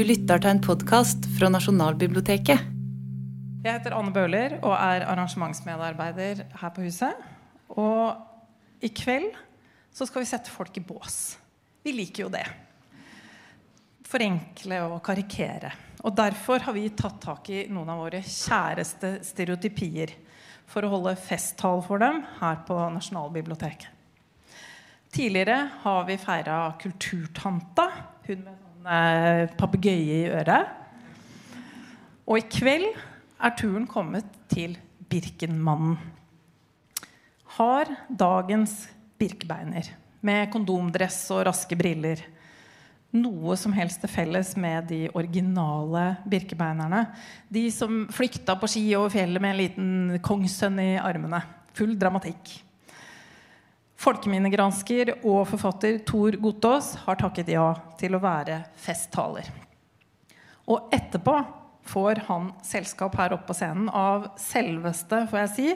Du lytter til en podkast fra Nasjonalbiblioteket. Jeg heter Anne Bøhler og er arrangementsmedarbeider her på huset. Og i kveld så skal vi sette folk i bås. Vi liker jo det. Forenkle og karikere. Og derfor har vi tatt tak i noen av våre kjæreste stereotypier for å holde festtall for dem her på Nasjonalbiblioteket. Tidligere har vi feira Kulturtanta, hun med sånn eh, papegøye i øret. Og i kveld er turen kommet til Birkenmannen. Har dagens Birkebeiner, med kondomdress og raske briller, noe som helst til felles med de originale birkebeinerne? De som flykta på ski over fjellet med en liten kongssønn i armene. Full dramatikk. Folkeminnegransker og forfatter Tor Gotaas har takket ja til å være festtaler. Og etterpå får han selskap her oppe på scenen av selveste, får jeg si,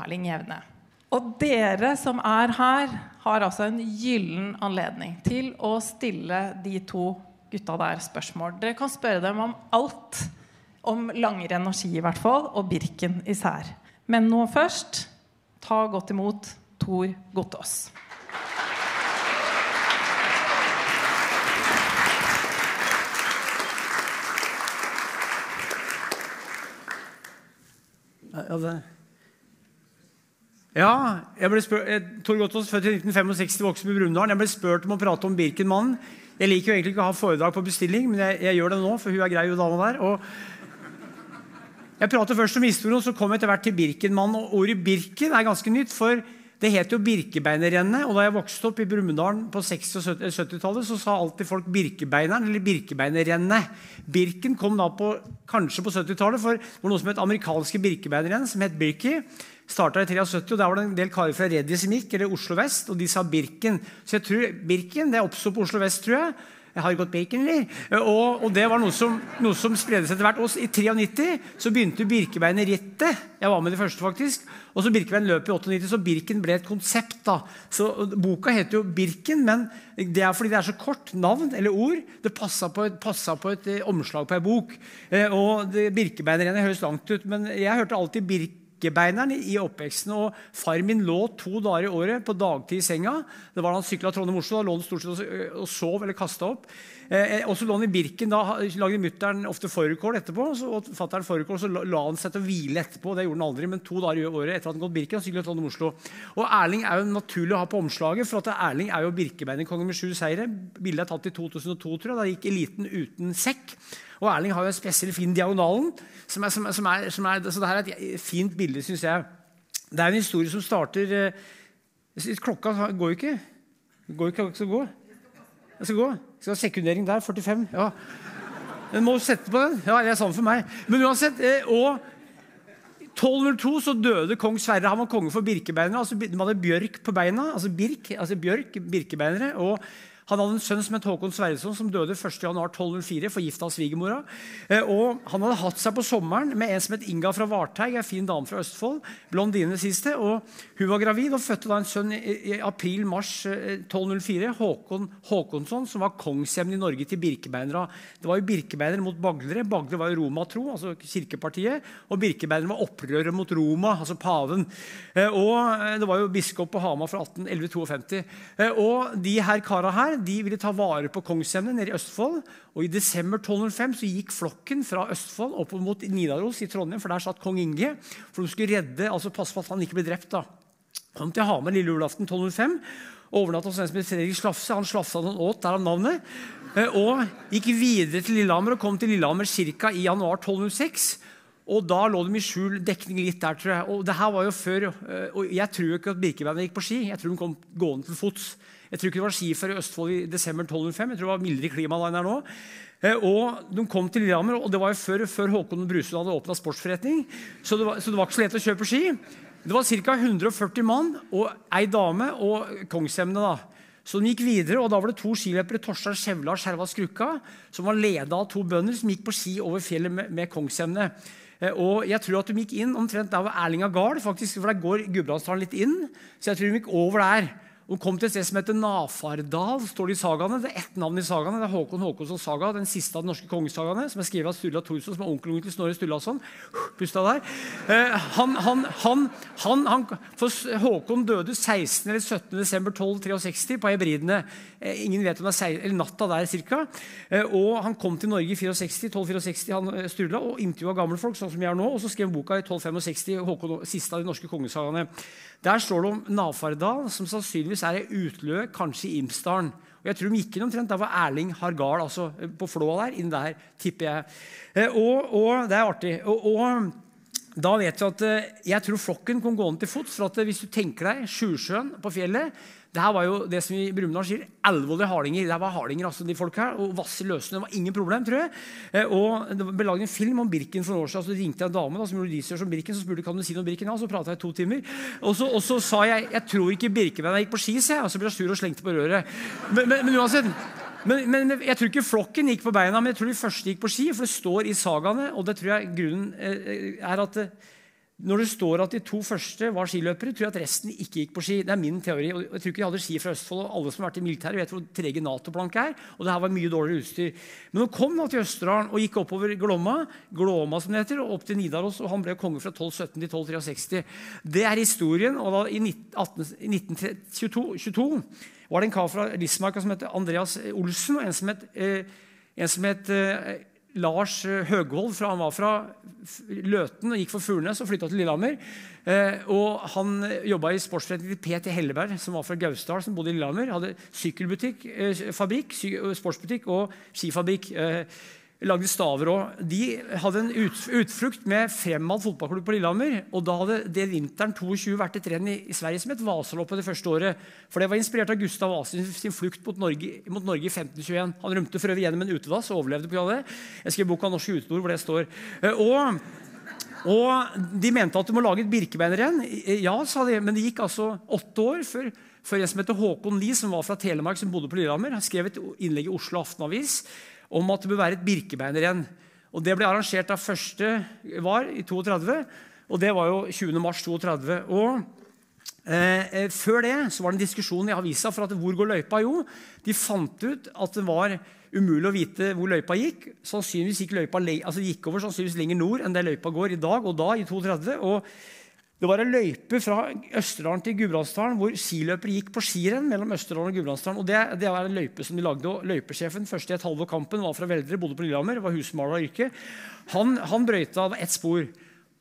Erling Jevne. Og dere som er her, har altså en gyllen anledning til å stille de to gutta der spørsmål. Dere kan spørre dem om alt. Om langrenn og ski i hvert fall, og Birken især. Men nå først, ta godt imot Tor Gotaas. Ja, jeg ble spør, jeg, Tor Gotaas, født i 1965, vokste i Brumunddal. Jeg ble spurt om å prate om Birkenmannen. Jeg liker jo egentlig ikke å ha foredrag på bestilling, men jeg, jeg gjør det nå, for hun er grei, hun dama der. Og jeg prater først om historien, så kom jeg etter hvert til Birkenmannen. Og ordet Birken er ganske nytt, for det het jo Birkebeinerrennet. Og da jeg vokste opp i Brumunddal på 60- og 70-tallet, så sa alltid folk Birkebeineren eller Birkebeinerrennet. Birken kom da på, kanskje på 70-tallet, for det var noe som het amerikanske Birkebeinerrenn, som het Birki. Starta i 73, og Der var det en del karer fra Reddy som gikk, eller Oslo vest, og de sa Birken. Så jeg tror Birken det oppsto på Oslo vest, tror jeg. Jeg har gått bacon, eller? Og, og, det var noe som, noe som spredde seg etter hvert. Og I 93 så begynte Birkebeinerrittet. Jeg var med det første, faktisk. Og så Birkebein løp i 98, så Birken ble et konsept. da. Så Boka heter jo Birken, men det er fordi det er så kort navn eller ord. Det passa på, et, på et eh, omslag på ei bok. Eh, og Birkebeinerrennet høres langt ut, men jeg hørte alltid Birken Birkebeineren i oppveksten. og Far min lå to dager i året på dagtid i senga. Det var da han sykla Trondheim-Oslo. Da lå han stort sett og sov eller kasta opp. Eh, og så lå han i Birken. Da lagde mutter'n ofte fårikål etterpå. Så, og fatter'n fårikål, så la han seg til å hvile etterpå. Det gjorde han aldri, men to dager i året etter at han gått Birken. Han sykla Trondheim-Oslo. Og Erling er jo naturlig å ha på omslaget, for at Erling er jo Birkebeinerkongen med sju seire. Bildet er tatt i 2002, tror jeg. Da gikk eliten uten sekk. Og Erling har jo en spesiell fin diagonalen. Som er, som, som er, er, så det her er et fint bilde, syns jeg. Det er en historie som starter eh, Klokka går jo ikke. Går ikke, skal gå. Jeg skal gå. Jeg skal ha sekundering der. 45. ja. Den må sette på den. Ja, det er sant for meg. Men uansett, eh, og 1202 så døde kong Sverre. Han var konge for birkebeinere. altså De hadde bjørk på beina. altså birk, altså bjørk, birkebeinere, og han hadde en sønn som het Håkon Sverresson, som døde 1.1.1204, forgifta av svigermora. Eh, og han hadde hatt seg på sommeren med en som het Inga fra Varteig, en fin dame fra Østfold. blondine siste, og Hun var gravid og fødte da en sønn i, april-mars 1204. Eh, Håkon Håkonsson, som var kongshjemmen i Norge til birkebeinere. Det var jo birkebeinere mot baglere. Baglere var jo romatro, altså kirkepartiet. Og birkebeinere var opprøret mot Roma, altså paven. Eh, og det var jo biskop på Hamar fra 1811-52. Og de her kara her de ville ta vare på kongshjemmet nede i Østfold. og I desember 1205 så gikk flokken fra Østfold opp mot Nidaros i Trondheim, for der satt kong Inge. For de skulle redde, altså passe på at han ikke ble drept. da. Kom til Hamar lille julaften 1205. Overnatta hos en som het Fredrik Slafse. Han slafsa noen åt, der av navnet. Eh, og gikk videre til Lillehammer og kom til Lillehammer ca. i januar 1206. Og da lå de i skjul dekning litt der, tror jeg. Og det her var jo før, eh, og Jeg tror ikke at Birkebeinet gikk på ski. Jeg tror de kom gående til fots. Jeg tror ikke det var skifer i Østfold i desember 1205. Jeg tror det var mildere klima enn her nå. Eh, og De kom til Lillehammer, og det var jo før, før Håkon Brusund hadde åpna sportsforretning. Så det, var, så det var ikke så lett å kjøpe ski. Det var ca. 140 mann og ei dame og kongsemne. da. Så de gikk videre, og da var det to skiløpere, Torstein Skjevla og Skjerva Skrukka, som var leda av to bønder som gikk på ski over fjellet med, med kongsemne. Eh, og jeg tror at de gikk inn omtrent der hvor Erlinga Gard, faktisk, for der går Gudbrandsdalen litt inn. Så jeg tror de gikk over der. Hun kom til et sted som heter Nafardal. står Det i sagaene. Det er ett navn i sagaene. Det er Håkon Håkonsson saga, den siste av de norske kongesagaene, som er skrevet av Sturla Thorsson, som er onkelen til Snorre Sturlason. Pusta der. Eh, han, han, han, han, for Håkon døde 16. eller 17. desember 1263 på Hebridene. Eh, ingen vet om det er eller natta der cirka. Eh, og han kom til Norge i 64, 1264, han Sturla, og intervjua gamle folk, sånn som jeg er nå. Og så skrev han boka i 1265, Håkon, siste av de norske kongesagaene. Der står det om Nafardal, som sannsynligvis er det Utløe, kanskje i Imsdalen. Og jeg tror de gikk inn omtrent der var Erling Hargard, altså eh, på Flåa der. inn der, tipper jeg. Eh, og, og det er artig. Og, og da vet du at eh, Jeg tror flokken kom gående til fots. for at Hvis du tenker deg Sjusjøen på fjellet det her var jo det som i Brumunddal sier, alvorlige hardinger. Det var hardinger, altså de folk her, og Vasse løsene var ingen problem, tror jeg. Eh, og Det ble laget en film om Birken for noen år siden. så ringte jeg en dame da, som gjorde research om Birken, så spurte kan du si noe om Birken. Ja, så prata jeg i to timer. Og så, og så, sa jeg jeg tror ikke Birkebeina gikk på ski, sa jeg. Og så ble jeg sur og slengte på røret. Men, men, men uansett, men, men, jeg tror ikke flokken gikk på beina, men jeg tror de første gikk på ski. For det står i sagaene, og det tror jeg grunnen eh, er at når det står at de to første var skiløpere, tror jeg at resten ikke gikk på ski. Det er min teori. og jeg tror ikke de hadde ski fra Østfold, og Alle som har vært i militæret, vet hvor trege Nato-plank er. og det her var mye dårligere utstyr. Men hun kom da til Østerdalen og gikk oppover Glomma, Glåma som det heter, og opp til Nidaros. og Han ble konge fra 1217 til 1263. Det er historien. og da I 1922 var det en kar fra Lismarka som het Andreas Olsen, og en som het, eh, en som het eh, Lars eh, Høgvold fra, han var fra Løten og gikk for Furnes og flytta til Lillehammer. Eh, og Han jobba i sportsforretningen til P.T. Helleberg, som var fra Gausdal, som bodde i Lillehammer. Hadde sykkelbutikk, eh, fabrikk, sy sportsbutikk og skifabrikk. Eh, lagde staver òg. De hadde en utflukt med Fremad fotballklubb på Lillehammer. Og da hadde det vinteren 22 vært et renn i, Sverige som het Vasaloppet det første året. For det var inspirert av Gustav Vasa sin flukt mot Norge, mot Norge i 1521. Han rømte for øvrig gjennom en utedass og overlevde på det. Jeg skrev boka 'Norske utedoer', hvor det står. Eh, og og De mente at du må lage et birkebeinerrenn. Ja, sa de, men det gikk altså åtte år før, før en som heter Håkon Lie, som var fra Telemark, som bodde på Lillehammer, skrev et innlegg i Oslo Aftenavis om at det bør være et birkebeinerrenn. Og Det ble arrangert da første var i 32, og det var jo 20. mars 32. Og eh, eh, Før det så var det en diskusjon i avisa for at hvor går løypa. Jo, de fant ut at det var umulig å vite hvor løypa gikk. Sannsynligvis gikk løypa altså gikk over sannsynligvis lenger nord enn der løypa går i dag og da, i 32. Og det var en løype fra Østerdalen til Gudbrandsdalen hvor skiløpere gikk på skirenn mellom Østerdalen og Gudbrandsdalen. Og det, det, var en løype som de lagde, og Løypesjefen første i et halvår kampen var fra Veldre, bodde på Lillehammer, var husmaler av yrke. Han, han brøyta av ett spor.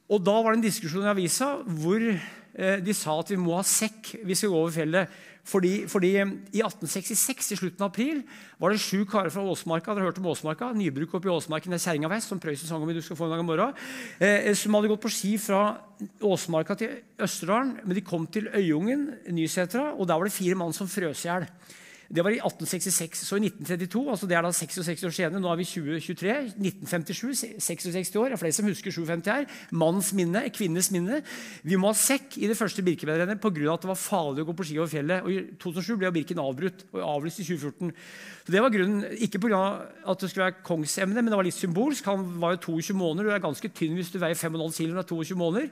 Og Da var det en diskusjon i avisa hvor eh, de sa at vi må ha sekk hvis vi skal gå over fjellet. Fordi, fordi, I 1866, i slutten av april, var det sju karer fra Åsmarka dere hørte om Åsmarka, nybruk oppe i Åsmarken, Kjerringa vest, som Prøysen sang om i Du skal få en dag i morgen, eh, som hadde gått på ski fra Åsmarka til Østerdalen. Men de kom til Øyungen, Nysetra, og der var det fire mann som frøs i hjel. Det var i 1866. Så i 1932, altså det er da 66 år senere, nå er vi 2023, 1957, 66 år, det er flere som husker 57 her. Mannens minne, kvinnes minne. Vi må ha sekk i det første Birkebeinerrennet pga. at det var farlig å gå på ski over fjellet. Og I 2007 ble Birken avbrutt og avlyst i 2014. Så det var grunnen, Ikke pga. at det skulle være kongsemne, men det var litt symbolsk. Han var jo 22 måneder. Du er ganske tynn hvis du veier 5,5 kg og er 22 måneder.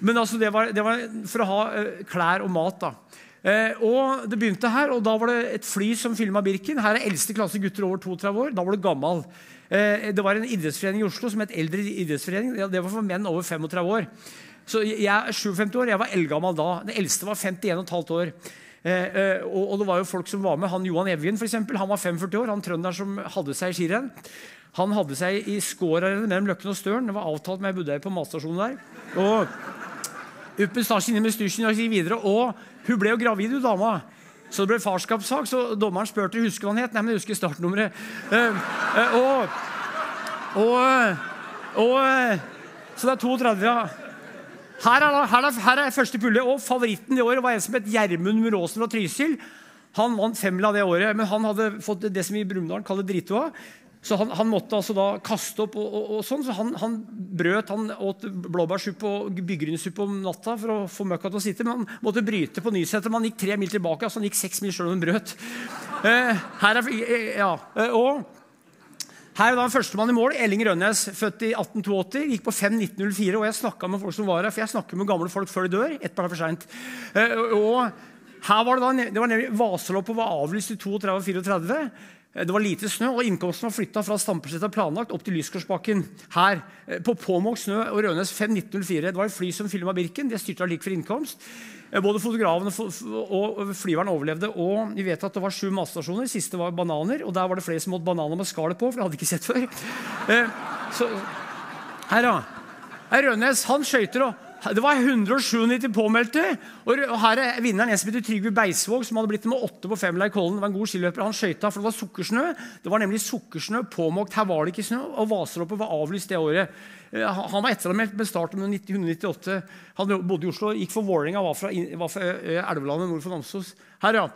Men altså, det var, det var for å ha uh, klær og mat. da. Eh, og Det begynte her, og da var det et fly som filma Birken. Her er eldste klasse gutter over 32 år. Da var du gammel. Eh, det var en idrettsforening i Oslo som het Eldre idrettsforening. Det var for menn over 35 år. Så Jeg er 57 år, jeg var eldgammel da. Den eldste var 51,5 år. Eh, eh, og, og, det var jo folk som var med. Han Johan Evjen for eksempel, han var 45 år. Han trønderen som hadde seg i skirenn. Han hadde seg i skårarennet mellom Løkken og Støren. Det var avtalt med Budøy på matstasjonen der. Og Uppen stasjen inn med stysjen og gikk videre. Og hun ble jo gravid, hun dama. Så det ble farskapssak, så dommeren spurte husker hva han het. Nei, men jeg husker startnummeret. Uh, uh, og, og, og, Så det er 32, ja. Her er, her er, her er første pulle. Og favoritten det året var en som het Gjermund Muråsen fra Trysil. Han vant femmila det året, men han hadde fått det som i Brumunddal kaller drittoa. Så han, han, måtte altså da kaste opp, og, og, og sånn, så han, han, brøt. Han åt blåbærsuppe og byggrynsuppe om natta for å få møkka til å sitte. Men han måtte bryte på Nyseter. Han gikk tre mil tilbake. altså Han gikk seks mil sjøl om han brøt. Eh, her er, eh, ja, eh, og her er da førstemann i mål, Elling Rønnes, født i 1882. Gikk på 5.1904. og Jeg snakka med folk som var her, for jeg snakker med gamle folk før de dør. ett par for sent. Eh, og Her var det, da, det var nemlig Vaseloppet var avlyst i 32 og 34. Eh, Det var lite snø, og innkomsten var flytta fra Stampesletta planlagt opp til Lyskorsbakken. Her, eh, på påmåkt snø og Rødnes 5.1904. Det var et fly som filma Birken. Det styrta lik for innkomst. Eh, Både fotografen og flyveren overlevde. Og vi vet at det var sju matstasjoner. Siste var bananer. Og der var det flere som måtte bananer med skallet på, for det hadde de ikke sett før. Eh, Så, her, da. Her Rønnes han skøyter og det var 197 påmeldte. Og her er vinneren en som heter Trygve Beisvåg, som hadde blitt med åtte på femmila i Kollen. Det var en god skiløper. Han skøyta, for det var sukkersnø. Det var nemlig sukkersnø påmåkt. Her var det ikke snø, og Vaseloppet var avlyst det året. Eh, Han var ettermeldt med start om 1998. Han bodde i Oslo, gikk for Vålerenga, var fra, var fra Elvelandet nord for Namsos. Her, ja.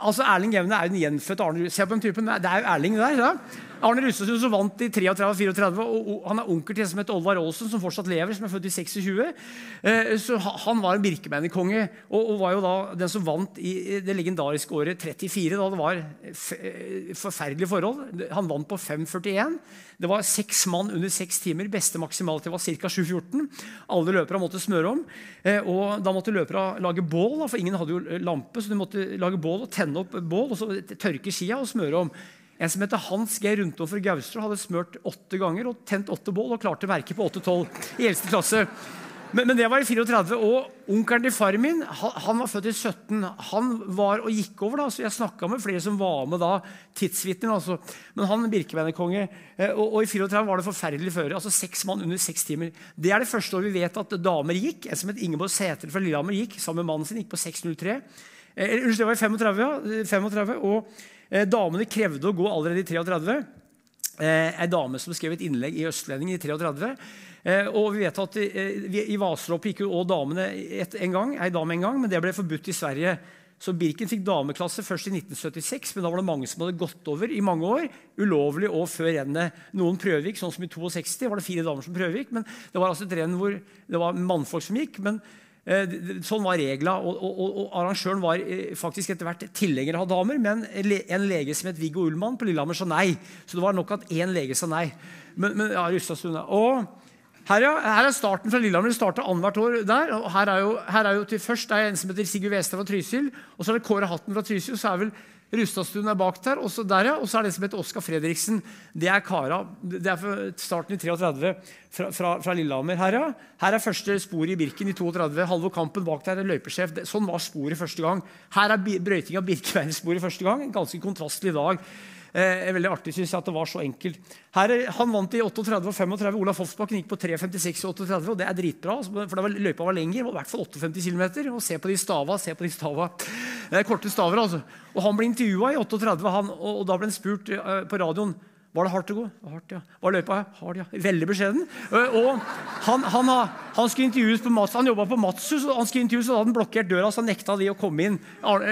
Altså, Erling Jevne er jo den gjenfødte Arne Se på den typen. Det er jo Erling der. Ja. Arne Rustesund som vant i 33-34, Og, han er onkel til en som heter Olvar Aalsen, som fortsatt lever, som er født i 26. Eh, så Han var en Birkebeiner-konge, og, og var jo da den som vant i det legendariske året 34, da det var eh, forferdelige forhold. Han vant på 5,41. Det var seks mann under seks timer. Beste maksimaltid var ca. 7,14. Alle løpere måtte smøre om. Eh, og da måtte løpere lage bål, for ingen hadde jo lampe. Så de måtte lage bål og tenne opp bål, og så tørke skia og smøre om. En som heter Hans G. Rundtov fra Gaustra, hadde smørt åtte ganger og tent åtte bål og klarte merket på 8-12 i eldste klasse. Men, men det var i 34. Og onkelen til far min han, han var født i 17. Han var og gikk over, da, så jeg snakka med flere som var med da. Tidsvitner, altså. Men han Birkebeinerkonge. eh, Og, og i 34 var det forferdelig føre. altså Seks mann under seks timer. Det er det første året vi vet at damer gikk. En som het Ingeborg Sæter fra Lillehammer gikk sammen med mannen sin. gikk på 6.03. Eh, Unnskyld, det var i 35, ja. 35 og eh, damene krevde å gå allerede i 33. Eh, dame som skrev et innlegg i Østlendingen i 33. Eh, og vi vet at eh, I Vaseloppet gikk jo også damene et, en gang, ei dame en gang, men det ble forbudt i Sverige. Så Birken fikk dameklasse først i 1976, men da var det mange som hadde gått over i mange år. Ulovlig og før rennet. Noen prøvegikk, sånn som i 62 var det fire damer som prøvegikk. Men det var altså et renn hvor det var mannfolk som gikk. men Eh, Sånn var regla, og, og, og, arrangøren var eh, faktisk etter hvert tilhenger av damer, men en lege som het Viggo Ullmann på Lillehammer sa nei. Så det var nok at én lege sa nei. Men, men ja. Og her, ja, her er starten fra Lillehammer. Det starter annethvert år der. og her er, jo, her er jo til Først er en som heter Sigurd Westad fra Trysil. Og så er det Kåre Hatten fra Trysil. og så er vel Rustadstuen bak der. Og så der, ja, og så er det en som heter Oskar Fredriksen. Det er kara. Det er starten i 33 fra, fra, fra Lillehammer. Her, ja. Her er første sporet i Birken i 32. Halvor Kampen bak der er løypesjef. Sånn var sporet første gang. Her er brøyting av Birkeveiensporet første gang. En ganske kontrastlig dag. Eh, veldig artig synes jeg at det var så enkelt. Her, er- han vant i 38 og 35. Olaf Hofsbakken gikk på 3,56 og 38, og det er dritbra. altså, For var, løypa var lenger, i hvert fall 58 km. Og se på de stava, se på de stava. Det er korte staver, altså. Og han ble intervjua i 38, han, og, og da ble han spurt eh, på radioen var det hardt å gå? Hardt, ja. Var løypa hard? Ja. Veldig beskjeden. Og han, han, han skulle intervjues på Mats, han jobba på Matshus, og han skulle intervjues, og da hadde han blokkert døra, så han nekta de å komme inn.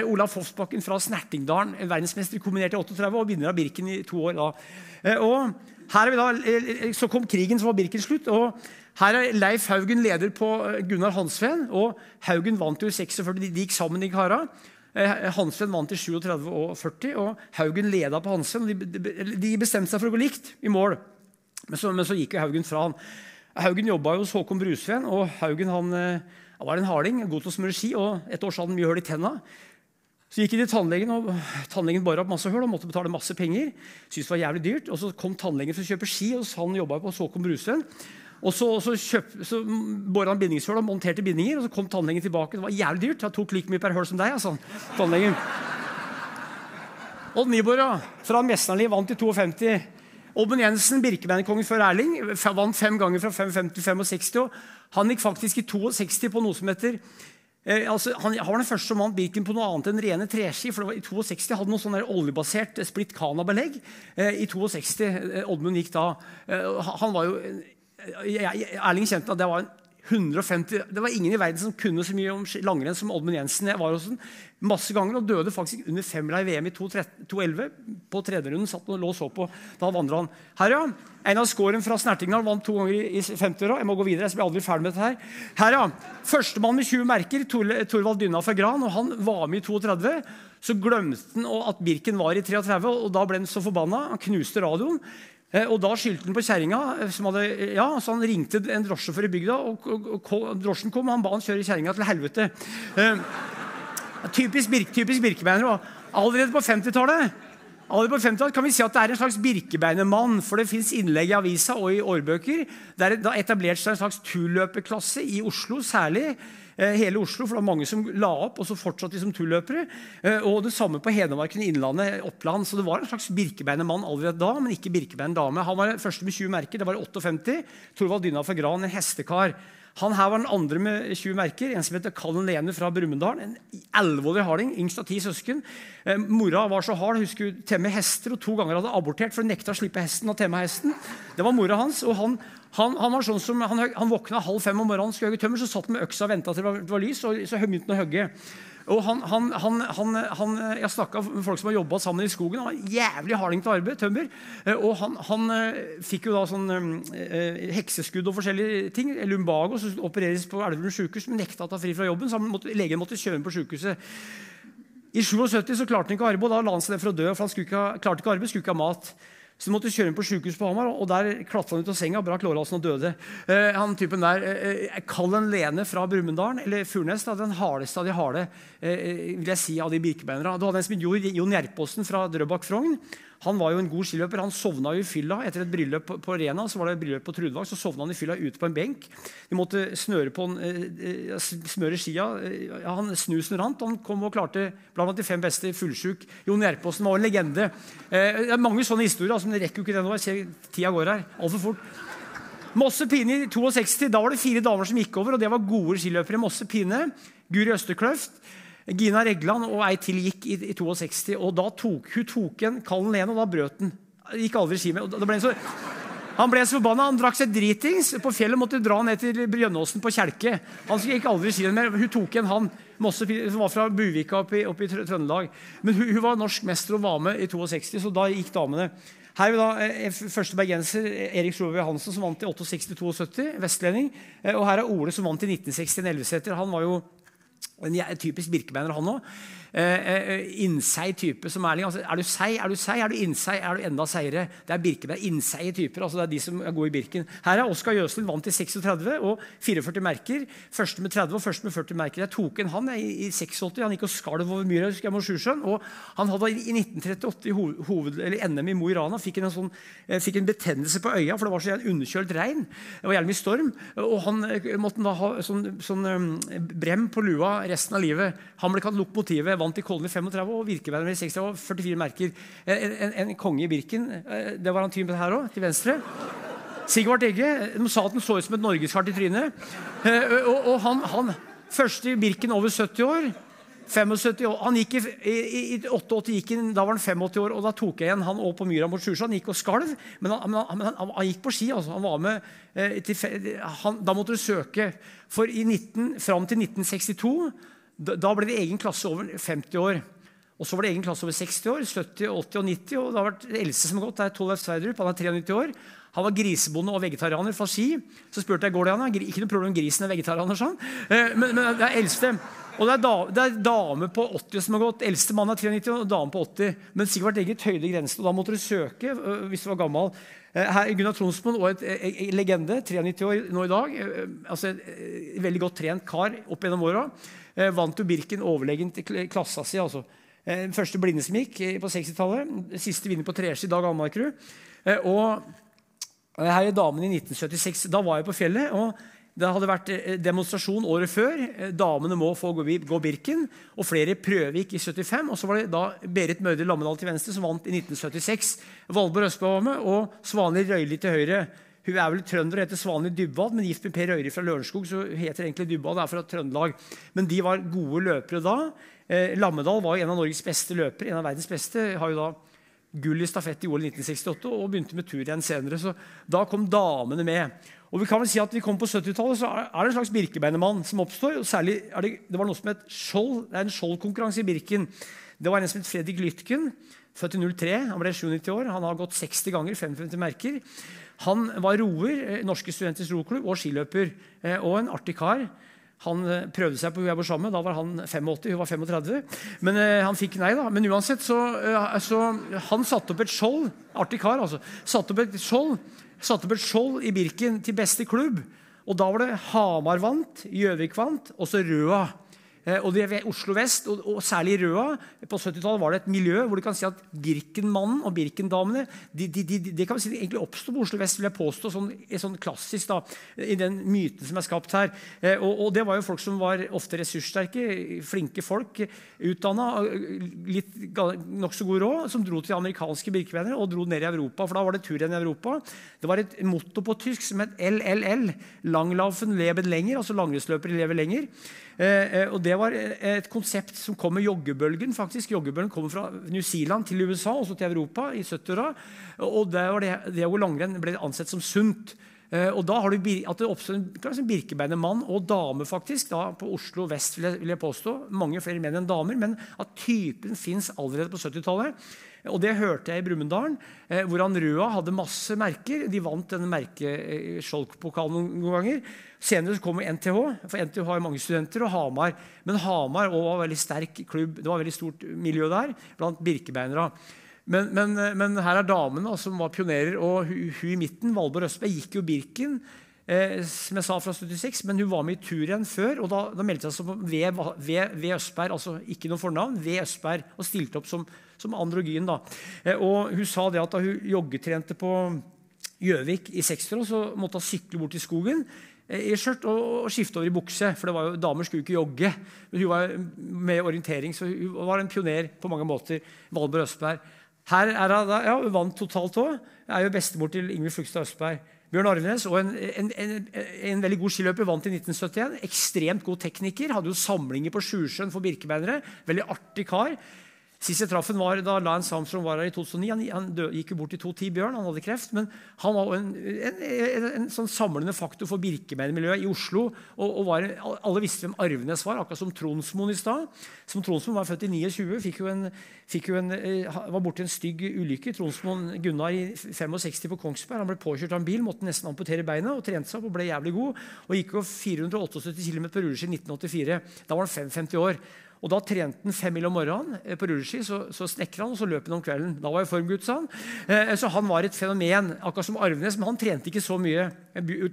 Olav Fossbakken fra Snertingdalen, verdensmester kombinert i 38, og vinner av Birken i to år da. Og her er vi da, Så kom krigen, så var Birken slutt. og her er Leif Haugen leder på Gunnar Hansveen, og Haugen vant jo i 46. De, gikk sammen, de kara. Eh, Hansveen vant i 37 og 40, og Haugen leda på Hansen. De, bestemte seg for å gå likt i mål, men så, men så gikk Haugen fra han. Haugen jobba hos Håkon Brusveen, og Haugen han, eh, han var en harding, god til å smøre ski, og et år så hadde han mye hull i tenna. Så gikk de til tannlegen, og tannlegen bar opp masse hull og måtte betale masse penger. Syntes det var jævlig dyrt, og Så kom tannlegen for å kjøpe ski, og han jobba på Håkon Brusveen. Og så, så, kjøp, så bora han bindingshull og monterte bindinger, og så kom tannlegen tilbake. Det var jævlig dyrt. Han tok like mye per hull som deg. altså, tannlegen. Odd Nyborg fra Mesternli, vant i 52. Obben Jensen, Birkebeinerkongen før Erling, vant fem ganger fra 55 til 65. og Han gikk faktisk i 62 på noe som heter eh, altså, han, han var den første som vant Birken på noe annet enn rene treski. for det var I 62 hadde noe sånn oljebasert eh, splitt cana-belegg. Eh, I 62, eh, Oddmund gikk da eh, Han var jo Erling kjente at det var 150, Det var ingen i verden som kunne så mye om langrenn som Oddmund Jensen. Jeg var hos den masse ganger og døde faktisk under femmila i VM i 2011. På tredjerunden satt han og lå og så på. Da vandra han. Her, ja. Einar Skåren fra Snertingdal vant to ganger i i 50-åra. Jeg må gå videre, jeg blir aldri ferdig med dette her. Her, ja. Førstemann med 20 merker, Torvald Dynna fra Gran. og Han var med i 32. Så glemte han at Birken var i 33, og da ble han så forbanna. Han knuste radioen. Eh, Og da skyldte han på kjerringa. eh, hadde- Ja, så han ringte en drosjesjåfør i bygda, og, og, og, drosjen kom, og han ba han kjøre kjerringa til helvete. Eh, Typisk, birk, typisk birkebeiner. Og allerede på 50-tallet Allerede på 50 kan vi si at det er en slags birkebeinermann, for det fins innlegg i avisa og i årbøker. Det har etablert seg en slags turløperklasse i Oslo, særlig. Eh, hele Oslo, for det var mange som la opp, og så fortsatte de som turløpere. Eh, og det samme på Hedmarken, Innlandet, Oppland. Så det var en slags birkebeinermann allerede da, men ikke birkebeiner Han var den første med 20 merker. Det var i 58. Torvald Dynna Gran, en hestekar. Han her var den andre med 20 merker. En som heter Kallen Lene fra Brumunddal. En elleveårig harding, yngst av ti søsken. Eh, mora var så hard, hun skulle temme hester, og to ganger hadde abortert for hun nekta å slippe hesten og temme hesten. Det var mora hans. og han, han, han var sånn som, han, han våkna halv fem om morgenen, skulle hogge tømmer, så satt han med øksa og venta til det var lys, og så begynte han å hogge. Og han, han, han, han, Jeg snakka med folk som har jobba sammen i skogen. Han var jævlig harding til arbeid. tømmer. Eh, og han, eh, fikk jo da sånn eh, hekseskudd og forskjellige ting. Lumbago som opereres på Elverum sykehus, men nekta å ta fri fra jobben. så måtte, legen måtte kjøre på sykehuset. I 77 så klarte han ikke arbeid, og da la han seg ned for å dø. for han ikke, klarte ikke arbeid, skulle ikke ha mat. Så de måtte kjøre inn på sykehus på Hamar, og der klatra han ut av senga, brakk lårhalsen og døde. Eh, han typen der, eh, Kall en Lene fra Brumunddal, eller Furnes, den hardeste av de harde eh, vil jeg si, av de birkebeinere. Du hadde en som het Jon Gjerpåsen fra Drøbak Frogn. Han var jo en god skiløper. Han sovna jo i fylla etter et bryllup på Rena. Så var det et bryllup på Trudvang, så sovna han i fylla ute på en benk. De måtte snøre på en, eh, smøre skia. Ja, han Snusen rant. Han kom og klarte blant de fem beste fullsjuk. Jon Gjerpåsen var en legende. Eh, det er mange sånne historier. Altså, men det rekker jo ikke det nå. Jeg ser tida går her altfor fort. Mosse Pine i 62. Da var det fire damer som gikk over, og det var gode skiløpere. Mosse Pine, Guri Østerkløft, Gina Regland og ei til gikk i, i 62. og da tok Hun tok en kald Lene, og da brøt den. Gikk aldri ski med. ble så, han ble så forbanna. Han drakk seg dritings. På fjellet måtte dra ned til Brjønnåsen på Kjelke. Han gikk aldri ski mer. Hun tok en han Mosse, som var fra Buvika oppe i, oppe i Trøndelag. Men hun, hun, var norsk mester og var med i 62, så da gikk damene. Her er da eh, første bergenser Erik Sjove Hansen, som vant i 68-72. Vestlending. Eh, og her er Ole, som vant i 1960 en elveseter. Han var jo en typisk birkebeiner, han òg. Eh, eh, innseig type som Erling. Altså, er du seig, er du seig, er du innseig, er du enda seigere. Det er Birkeberg. innseige typer. altså Det er de som gode i Birken. Her er Oskar Jøslund vant i 36 og 44 merker. Første med 30 og første med 40 merker. Jeg tok en han jeg, i 86. Han gikk og skalv over myra husker jeg, Sjusjøen. Og han hadde i 1938 i hoved, NM i Mo i Rana fikk en, sånn, eh, fikk en betennelse på øya, for det var så underkjølt regn. Det var jævlig mye storm. Og han måtte da ha sånn, sånn brem på lua resten av livet. Han ble kalt lokomotivet vant i Kollen i 35 og Virkeveien i 60 og 44 merker. En, en, en, konge i Birken. Eh, det var han typen her òg, til venstre. Sigvart Egge. De sa at han så ut som et norgeskart i trynet. Eh, og, og han, han første i Birken over 70 år. 75 år. Han gikk i, i, i 88 gikk han, da var han 85 år, og da tok jeg igjen han opp på myra mot Sjusjøen. Han gikk og skalv, men han, han, han, han, gikk på ski. altså. Han var med eh, til, Da måtte du søke. For i 19, fram til 1962 da ble det egen klasse over 50 år. Og så var det egen klasse over 60 år, 70, 80 og 90. og det har vært eldste som har gått, det er Tollef Sverdrup. Han er 93 år. Han var grisebonde og vegetarianer fra Ski. Så spurte jeg går det an. Ikke noe problem, grisen er vegetarianer, sånn. Men, men, det er eldste. Og det er, da, det er dame på 80 som har gått. Eldste mann er 93 og dame på 80. Men Sigvart eget høyde grensen, og da måtte du søke hvis du var gammel. Her er Gunnar Tronsmoen og et, legende, 93 år nå i dag. altså Veldig godt trent kar opp gjennom åra. Eh, vant jo Birken overlegent i klassa si. altså. Eh, første blinde som gikk på 60-tallet. Siste vinner på treski, Dag Almarkrud. Eh, og her er damen i 1976. Da var jeg på fjellet. og Det hadde vært demonstrasjon året før. Damene må få gå Birken. Og flere prøvegikk i 75. Og så var det da Berit Mørdre Lammedal til venstre som vant i 1976. Valborg Østbø var med, og Svanhild Røyli til høyre. Hun er vel trønder og heter Svanhild Dybwad, men gift med Per Øyri fra Lørenskog. så hun heter egentlig Dybwad, er fra Trøndelag. Men de var gode løpere da. Eh, Lammedal var jo en av Norges beste løpere. en av verdens beste, har jo da gull i stafett i OL 1968 og begynte med tur igjen senere. Så da kom damene med. Og vi kan vel si at vi kom På 70-tallet så er det en slags birkebeinermann som oppstår. og særlig det, det var noe som het skjold. Det er en skjoldkonkurranse i Birken. Det var en som het Fredrik Lytken, født i 03. Han ble 97 år. Han har gått 60 ganger, 55 merker. Han var roer, eh, Norske studenters roklubb, og skiløper. Eh, og en artig kar. Han eh, prøvde seg på hun jeg var sammen med. Da var han 85, hun var 35. Men han fikk nei, da. Men uansett, så, så Han satte opp et skjold. Artig kar, altså. Satte opp et skjold satte opp et skjold i Birken til beste klubb. Og da var det Hamar vant, Gjøvik vant, og så Røa. Eh, og det ved Oslo vest, og, og særlig Røa, på 70-tallet var det et miljø hvor du kan si at Birkenmannen og Birkendamene de, de, de, det kan vi si egentlig oppsto på Oslo vest, vil jeg påstå, sånn, sånn klassisk da, i den myten som er skapt her. Eh, og, og, det var jo folk som var ofte ressurssterke, flinke folk, utdanna, nokså god råd, som dro til amerikanske birkebeinere og dro ned i Europa. For da var det tur igjen i Europa. Det var et motto på tysk som het LLL. Langlaufen lever lenger, altså langrennsløpere lever lenger. Eh, og Det var et konsept som kom med joggebølgen. faktisk. Joggebølgen kom fra New Zealand til USA og så til Europa i 70-åra. Og det, var det, det gå langrenn ble ansett som sunt. Eh, og da har du At det oppstår en birkebeinet mann og dame faktisk, da på Oslo vest, vil jeg, vil jeg påstå. Mange flere menn enn damer. Men at typen fins allerede på 70-tallet. Og det hørte jeg i Brumunddal, eh, hvor han Røa hadde masse merker. De vant denne merkeskjolkpokalen noen, noen ganger. Senere så kom NTH, for NTH har mange studenter, og Hamar. Men Hamar var en veldig sterk klubb. Det var et veldig stort miljø der blant birkebeinere. Men, men, men, her er damene som var pionerer, og hun, hun i midten, Valborg Østberg, gikk jo Birken. Eh, som jeg sa fra 76, Men hun var med i tur igjen før, og da, da meldte hun seg som ved, ved, ved, Østberg. altså Ikke noe fornavn, ved Østberg, og stilte opp som, som androgyn. da. Eh, og Hun sa det at da hun joggetrente på Gjøvik i 60-åra, så måtte hun sykle bort til skogen eh, i skjørt og, skifte over i bukse. For det var jo, damer skulle ikke jogge. Men hun var med i orientering, så hun var en pioner på mange måter. Valborg Østberg. Her er hun, ja, hun vant totalt òg. Er jo bestemor til Ingvild Flugstad Østberg. Bjørn Arvenes og en, en, en, en, veldig god skiløper vant i 1971. Ekstremt god tekniker. Hadde jo samlinger på Sjusjøen for birkebeinere. Veldig artig kar. Sist jeg traff ham, var da Lance Armstrong var her i 2009. Han, han gikk jo bort i 2010, Bjørn. Han hadde kreft. Men han var en, en, en, en sånn samlende faktor for birkebeinermiljøet i Oslo. Og, og var, alle visste hvem Arvenes var, akkurat som Tronsmoen i stad. Som Tronsmoen var født i 29, fikk jo en, fikk jo eh, var borti en stygg ulykke. Tronsmoen Gunnar i 65 på Kongsberg. Han ble påkjørt av en bil, måtte nesten amputere beina og trente seg opp og ble jævlig god. Og gikk jo 478 km på rulleski i 1984. Da var han 55 år. Og Da trente han fem mil om morgenen eh, på rulleski, så, så snekra han, og så løp han om kvelden. Da var jeg formgutt, sa han. Eh, så han var et fenomen, akkurat som Arvenes, men han trente ikke så mye.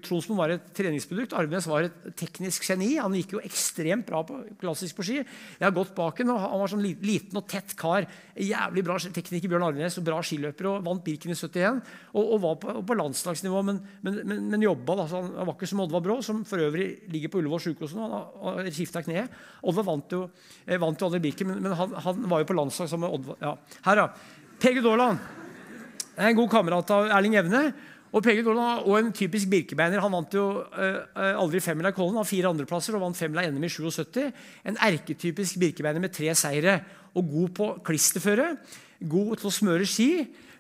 Tronsmoen var et treningsprodukt. Arvenes var et teknisk geni. Han gikk jo ekstremt bra på, klassisk på ski. Jeg har gått bak ham, og Han var sånn liten og tett kar. Jævlig bra tekniker, Bjørn Arvenes, og bra skiløper. og Vant Birken i 71 og, og var på, på, landslagsnivå, men, men, men, men jobba. Da, han var ikke som Oddvar Brå, som for øvrig ligger på Ullevål sykehus nå. Han har skifta kne. Oddvar vant jo jeg vant jo aldri Birken, men, men han, han, var jo på landslag sammen med Oddvar. Ja. Her, ja. Pege Daaland. En god kamerat av Erling Evne. Og Pege Daaland og en typisk birkebeiner. Han vant jo uh, aldri femmila i Kollen, har fire andreplasser og vant femmila NM i 77. En erketypisk birkebeiner med tre seire. Og god på klisterføre. God til å smøre ski.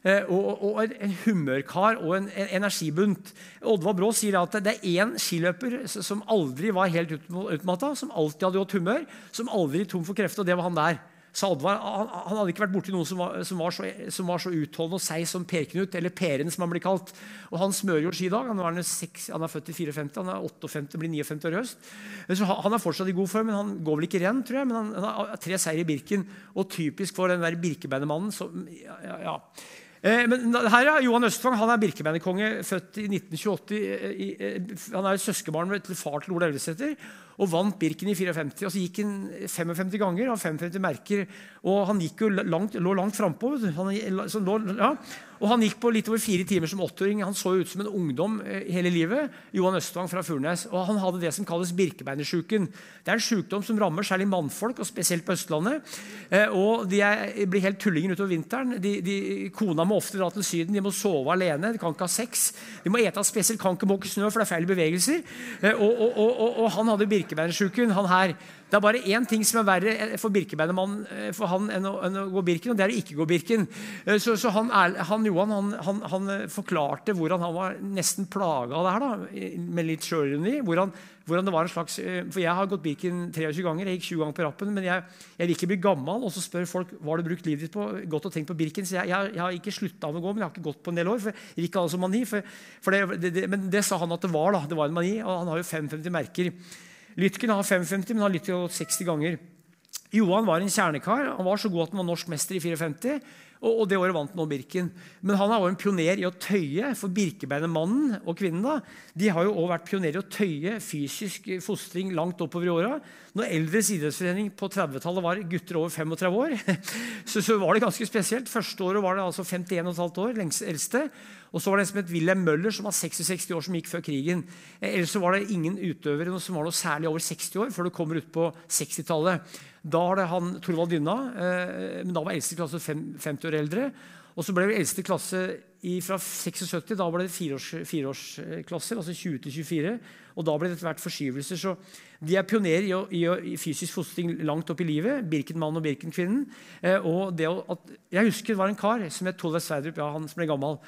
Eh, og, og, en humørkar og en, en energibunt. Oddvar Brå sier at det er én skiløper som aldri var helt utmatta, som alltid hadde godt humør, som aldri tom for krefter, og det var han der. Oddvar, han, han, hadde ikke vært borti noen som var, som var, så, som var så utholdende og seig som Per Knut, eller Peren som han blir kalt. Og Han smører jo ski i dag. Han, er 6, han er født i 54, han er 58, blir 59 år i høst. Så han er fortsatt i god form, men han går vel ikke renn, tror jeg. Men han, han har tre seier i Birken, og typisk for den der Birkebeinermannen. Ja, ja. Eh, men her er Johan Østvang han er birkebeinerkonge, født i 1928. Eh, han er søskenbarn til far til Ola Elvesæter og vant Birken i 54. Og så gikk han 55 ganger, har 55 merker. Og han jo langt, lå langt frampå. Ja. Og han gikk på litt over fire timer som åtteåring. Han så ut som en ungdom eh, hele livet. Johan Østvang fra Furnes. Og han hadde det som kalles birkebeinersjuken. Det er en sykdom som rammer særlig mannfolk, og spesielt på Østlandet. Eh, og De blir helt tullinger utover vinteren. De, de, kona må ofte dra til Syden. De må sove alene. De kan ikke ha sex. De må ete spesielt, kan ikke måke snø, for det er feil bevegelser. Eh, og, og, og, og han hadde birkebeinersjuken, han her. Det er bare én ting som er verre for birkebeinermannen for han enn å, enn å, gå Birken, og det er å ikke gå Birken. Så, så han, han, Johan han, han, forklarte hvordan han var nesten plaga av det her, da, med litt sjølironi. Hvordan, hvordan, det var en slags, For jeg har gått Birken 23 ganger, jeg gikk 20 ganger på rappen. Men jeg, jeg vil ikke bli gammel, og så spør folk hva har du brukt livet ditt på. godt og tenkt på Birken. Så jeg, jeg, jeg har ikke slutta å gå, men jeg har ikke gått på en del år. for jeg gikk altså mani, for, for det, det, Men det sa han at det var. da, Det var en mani, og han har jo 55 merker. Lytken har 55, men har lyttet 60 ganger. Johan var en kjernekar. Han var så god at han var norsk mester i 54. Og, det året vant nå Birken. Men han er også en pioner i å tøye, for Birkebeinermannen og kvinnen da, de har jo også vært pionerer i å tøye fysisk fostring langt oppover i åra. Når Eldres idrettsforening på 30-tallet var gutter over 35 år, så, så, var det ganske spesielt. Første året var det altså 51,5 år, lengst eldste. Og så var det en som het Wilhelm Møller, som var 66 år, som gikk før krigen. Ellers så var det ingen utøvere som var noe særlig over 60 år før du kommer ut på 60-tallet. Da har det han Torvald Dynna, eh, men da var eldste klasse 50 år eldre. Og så ble vi eldste klasse i, fra 76. Da ble det fireårsklasser, fire altså 20 til 24. Og da ble det etter hvert forskyvelser. Så de er pionerer i, å, i, i fysisk fostring langt opp i livet. Birkenmann og Birkenkvinnen. Eh, og å, at, jeg husker det var en kar som het Tollef Sverdrup, ja, han som ble gammel.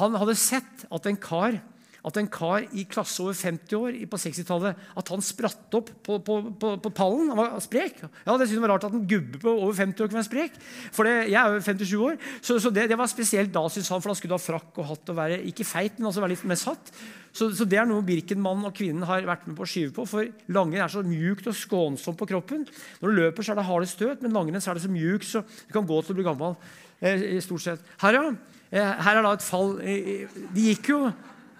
Han hadde sett at en kar at en kar i klasse over 50 år på 60-tallet at han spratt opp på, på, på, på, pallen. Han var sprek. Ja, det synes jeg var rart at en gubbe på over 50 år kunne være sprek. For det, jeg er jo 57 år, så, så det, det, var spesielt da, synes han, for han skulle ha frakk og hatt og være ikke feit, men altså være litt mer satt. Så, så, det er noe Birkenmannen og kvinnen har vært med på å skyve på. For langrenn er så mjukt og skånsomt på kroppen. Når du løper, så er det harde støt, men langrenn er det så mjukt så du kan gå til å bli gammel. Eh, stort sett. Her, ja. Eh, her er da et fall. Eh, de gikk jo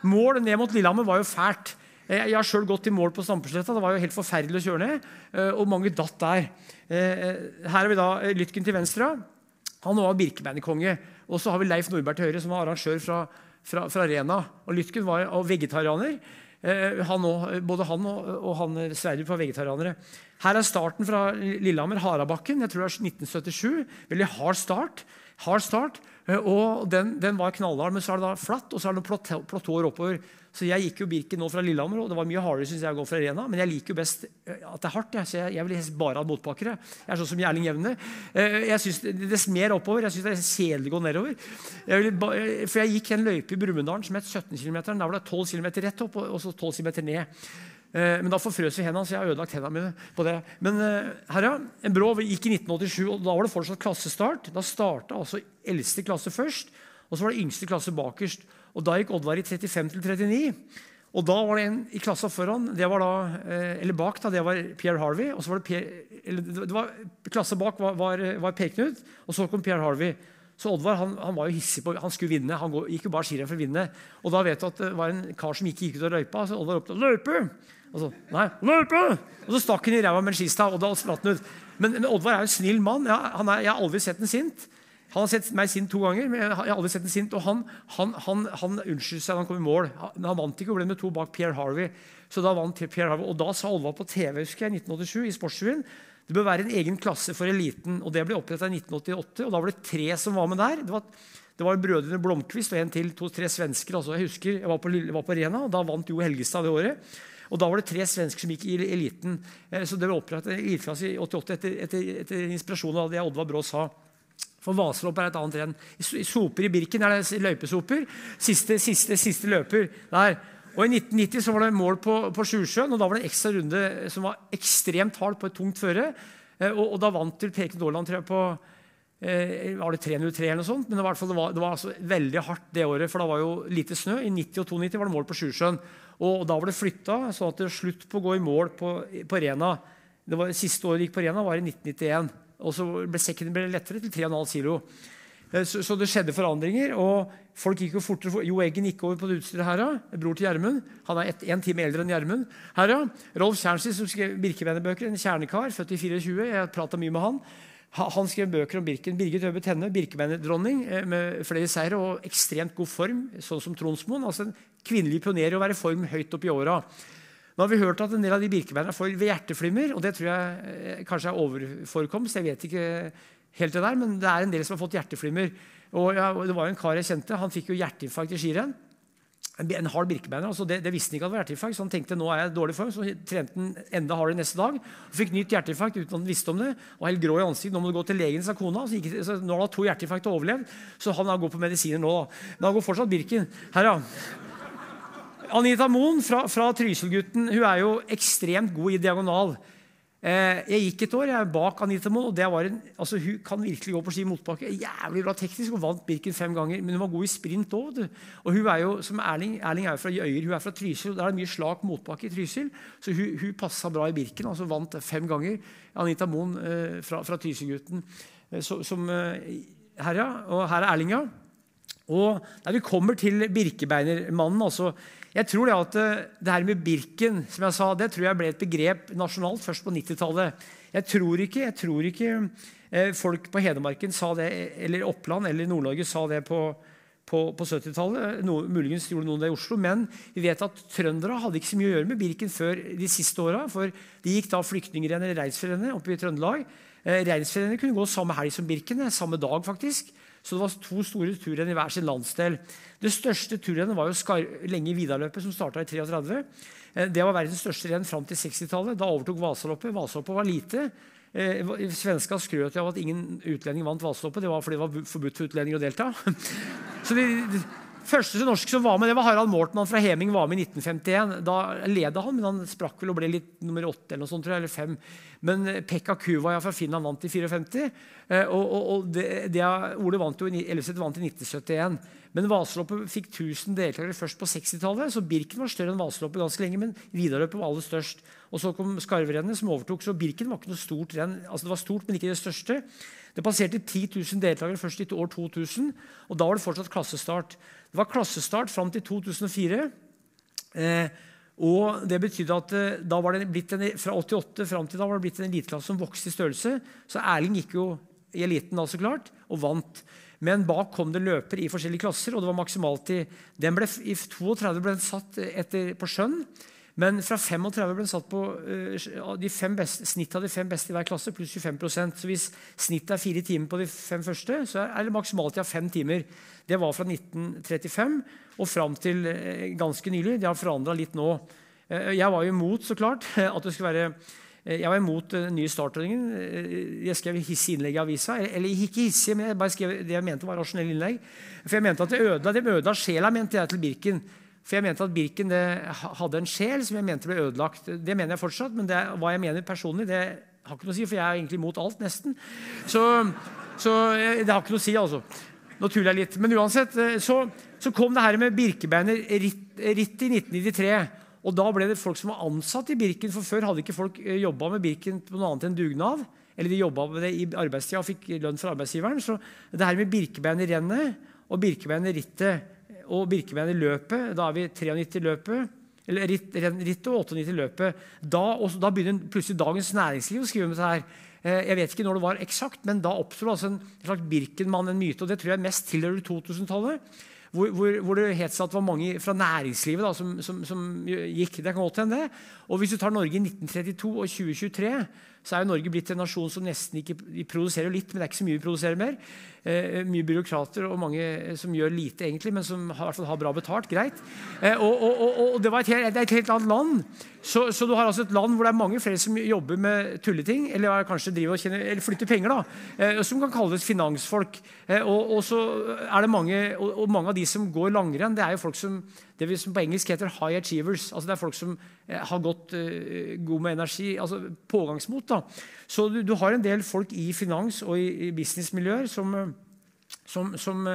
Mål ned mot Lillehammer var jo fælt. Jeg har sjøl gått i mål på Stampesletta. Det var jo helt forferdelig å kjøre ned. Eh, og mange datt der. Eh, her har vi da eh, Lytken til venstre. Han var birkebeinerkonge. Og så har vi Leif Nordberg til høyre, som var arrangør fra, fra, fra Rena. Og Lytken var og vegetarianer. Han også, både han og, og han Sverdrup var vegetarianere. Her er starten fra Lillehammer, Harabakken. Jeg tror det er 1977. Veldig hard start. Hard start. Eh, og den, den var knallhard, men så er det da flatt, og så er det noen platåer oppover. Så jeg gikk jo Birken nå fra Lillehammer, og det var mye hardere synes jeg, å gå fra arena. Men jeg liker jo best eh, at det er hardt. Jeg, så jeg, jeg vil helst bare ha motbakkere. Jeg er sånn som Gjerling Jevne. Eh, jeg synes Det er mer oppover, jeg syns det er kjedelig å gå nedover. Jeg vil, for jeg gikk en løype i Brumunddal som het 17 km. Der var det 12 km rett opp og så 12 km ned. Men da forfrøs vi hendene, så jeg har ødelagt hendene mine på det. Men her, ja. En brå gikk i 1987, og da var det fortsatt klassestart. Da starta altså eldste klasse først, og så var det yngste klasse bakerst. Og Da gikk Oddvar i 35 til 39. Og da var det en i klassa foran, det var da, eh, eller bak, da, det var Pierre Harvey. og så var det, Pierre, eller det var, Klassa bak var, var, var Per Knut, og så kom Pierre Harvey. Så Oddvar han, han, var jo hissig på, han skulle vinne. Han gikk jo bare skirenn for å vinne. Og da vet du at det var en kar som ikke gikk ut av løypa. Så Oddvar ropte 'løype'! Og så, nei! Og så stakk han i ræva med en skistav, og da han ut. Men, men, Oddvar er jo en snill mann. Ja, er, jeg har aldri sett ham sint. Han har sett meg sint to ganger, men jeg har aldri sett ham sint. Og han, han, han, han unnskyldte seg da han kom i mål. Han, han vant ikke og ble med to bak Pierre Harvey. Så da vant Pierre Harvey. Og da sa Oddvar på TV husker jeg, 1987 i Sportsrevyen det bør være en egen klasse for eliten. og Det ble oppretta i 1988, og da var det tre som var med der. Det var, det var brødrene Blomkvist og en til, to-tre svensker. Altså, jeg husker jeg var på, var på Rena, og da vant Jo Helgestad det året. Og Da var det tre svensker som gikk i eliten. Eh, så det ble opprettet en eliteklasse i 88 etter, etter, etter inspirasjon av det Oddvar Brå sa. For Vaselopp er et annet renn. Soper i Birken er det løypesoper. Siste, siste, siste løper der. Og I 1990 så var det mål på, på Sjusjøen, og da var det en ekstra runde som var ekstremt hard på et tungt føre. Eh, og, og, da vant til Peke jeg, på eh, var det 303 eller noe sånt. Men det var, det var, det var altså veldig hardt det året, for da var jo lite snø. I 90 og 92 var det mål på Sjusjøen. Og, da var det flytta, sånn at det var slutt på å gå i mål på, på Rena. Det var, siste året gikk på Rena, var i 1991. Og så ble sekken ble lettere til 3,5 kilo. Eh, så, så, det skjedde forandringer. og folk gikk Jo fortere. Jo Eggen gikk over på det utstyret her. Bror til Gjermund. Han er én time eldre enn Gjermund. Her. Rolf Kjernsi, som skrev Birkebeinerbøker, en kjernekar, født i 24. Jeg prata mye med han. Han skrev bøker om Birken. Birgit Øve Tenne, birkebeinerdronning eh, med flere seire og ekstremt god form, sånn som Tronsmoen. Altså en kvinnelig pioner i å være i form høyt opp i åra. Nå har vi hørt at en del av de birkebeinerne får hjerteflimmer, og det tror jeg eh, kanskje er overforekomst. Jeg vet ikke helt det der, men det er en del som har fått hjerteflimmer. Og ja, Det var en kar jeg kjente, han fikk jo hjerteinfarkt i skirenn. En hard birkebeiner. altså det, det, visste han ikke var hjerteinfarkt, så han tenkte nå er jeg dårlig form. Så trente han enda hardere neste dag. og Fikk nytt hjerteinfarkt uten at han visste om det. og helt grå i ansiktet. Nå må du gå til legen, sa kona. Så gikk, så nå har han to hjerteinfarkt og overlevd, så han gått på medisiner nå. da. Men han går fortsatt Birken. Her, ja. Anita Moen fra, fra Trysil-gutten hun er jo ekstremt god i diagonal. Eh, jeg gikk et år jeg er bak Anita en, altså, hun kan virkelig gå på ski motbakke. Jævlig bra teknisk Hun vant Birken fem ganger. Men hun var god i sprint òg. Og hun er jo, som Erling, Erling er jo fra Øyer, hun er fra Trysil. Der er det mye slak motbakke i Trysil. Så hun, hun passa bra i Birken. altså Vant fem ganger. Anita Moen eh, fra, fra Trysil-gutten. Eh, som, eh, her, ja. Og her er Erling, ja. Og der vi kommer til Birkebeinermannen altså, Jeg tror det at eh, det her med Birken som jeg sa, det tror jeg ble et begrep nasjonalt først på 90-tallet. Jeg tror ikke, jeg tror ikke eh, folk på Hedmarken sa det, eller Oppland eller Nord-Norge sa det på, på, på 70-tallet. No, muligens gjorde noen det i Oslo. Men vi vet at trøndere hadde ikke så mye å gjøre med Birken før de siste åra. For de gikk da flyktningrennet eller reinsfjellrennet oppe i Trøndelag. Eh, Reinsfjellrennet kunne gå samme helg som Birken, samme dag faktisk. Så det var to store turrenn i hver sin landsdel. Det største turrennet var jo Skar lenge Vidarløpet, som starta i 33. Eh, det var verdens største renn fram til 60-tallet. Da overtok Vasaloppet. Vasaloppet var lite. Eh, Svenska skrøt av at ingen utlending vant Vasaloppet. Det var fordi det var forbudt for utlendinger å delta. Så de, første norsk som var med, det var Harald Mortmann fra Heming. var med i 1951. Da leda han, men han sprakk vel og ble litt nummer åtte eller noe sånt, tror jeg, eller fem. Men eh, Pekka Kuvaja fra Finland vant i 54. Eh, og, og, og det, det, Ole vant jo, Ellefset vant i 1971. Men Vasaloppet fikk 1000 deltakere først på 60-tallet. Så Birken var større enn Vasaloppet ganske lenge, men Vidaløpet var aller størst. Og så kom Skarverennet, som overtok. Så Birken var ikke noe stort renn. Altså Det var stort, men ikke det største. Det passerte 10 000 deltakere først i år 2000, og da var det fortsatt klassestart. Det var klassestart fram til 2004. Eh, og det betydde at eh, da var det blitt en, Fra 88 fram til da var det blitt en eliteklasse som vokste i størrelse. Så Erling gikk jo i eliten da, så klart, og vant. Men bak kom det løpere i forskjellige klasser, og det var maksimalt i den ble, I 32 ble den satt etter, på skjønn. Men fra 35 ble det satt på uh, de beste, snittet av de fem beste i hver klasse pluss 25% Så hvis snittet er fire timer på de fem første, så er det maksimaltid av fem timer. Det var fra 1935 og fram til uh, ganske nylig. Det har forandra litt nå. Uh, jeg var jo imot så klart, at det skulle være jeg var imot den nye startordningen. Jeg skrev hissig innlegg i avisa. Eller ikke hissig, men jeg bare skrev det jeg mente var rasjonelle innlegg. For jeg mente at det ødela, det ødela sjela mente jeg til Birken. For jeg mente at Birken hadde en sjel som jeg mente ble ødelagt. Det mener jeg fortsatt, men det, hva jeg mener personlig, det har ikke noe å si, for jeg er egentlig imot alt, nesten. Så, så det har ikke noe å si, altså. Nå tuller jeg litt. Men uansett, eh, så, så kom det her med Birkebeiner ritt, ritt, i 1993. Og da ble det folk som var ansatt i Birken, for før hadde ikke folk eh, jobba med Birken på noe annet enn dugnad. Eller de jobba med det i arbeidstida og fikk lønn fra arbeidsgiveren. Så det her med Birkebeiner-rennet og Birkebeiner-rittet og Birkebein i løpet. Da er vi 93 løpet. Eller ritt, og 98 løpet. Da, da, begynner plutselig Dagens Næringsliv å skrive om dette her. Eh, jeg vet ikke når det var eksakt, men da oppsto altså en slags Birkenmann, en myte. og Det tror jeg mest tilhører 2000-tallet. Hvor, hvor, hvor, det het seg at det var mange fra næringslivet da, som, som, som, gikk. Det kan godt hende. Og hvis du tar Norge i 1932 og 2023, så er jo Norge blitt en nasjon som nesten ikke Vi produserer litt, men det er ikke så mye vi produserer mer. Eh, mye byråkrater og mange eh, som gjør lite, egentlig, men som har, har bra betalt. Greit. Eh, og, og, og, og, det, et det er et helt annet land. Så, så, du har altså et land hvor det er mange flere som jobber med tulleting, eller kanskje driver og tjener, eller flytter penger, da, eh, som kan kalles finansfolk. Eh, og, så er det mange, og, mange av de som går langrenn, det er jo folk som det som på engelsk heter high achievers. altså Det er folk som eh, har gått god med energi, altså pågangsmot. da. Så du, du, har en del folk i finans og i, i businessmiljøer som, som, som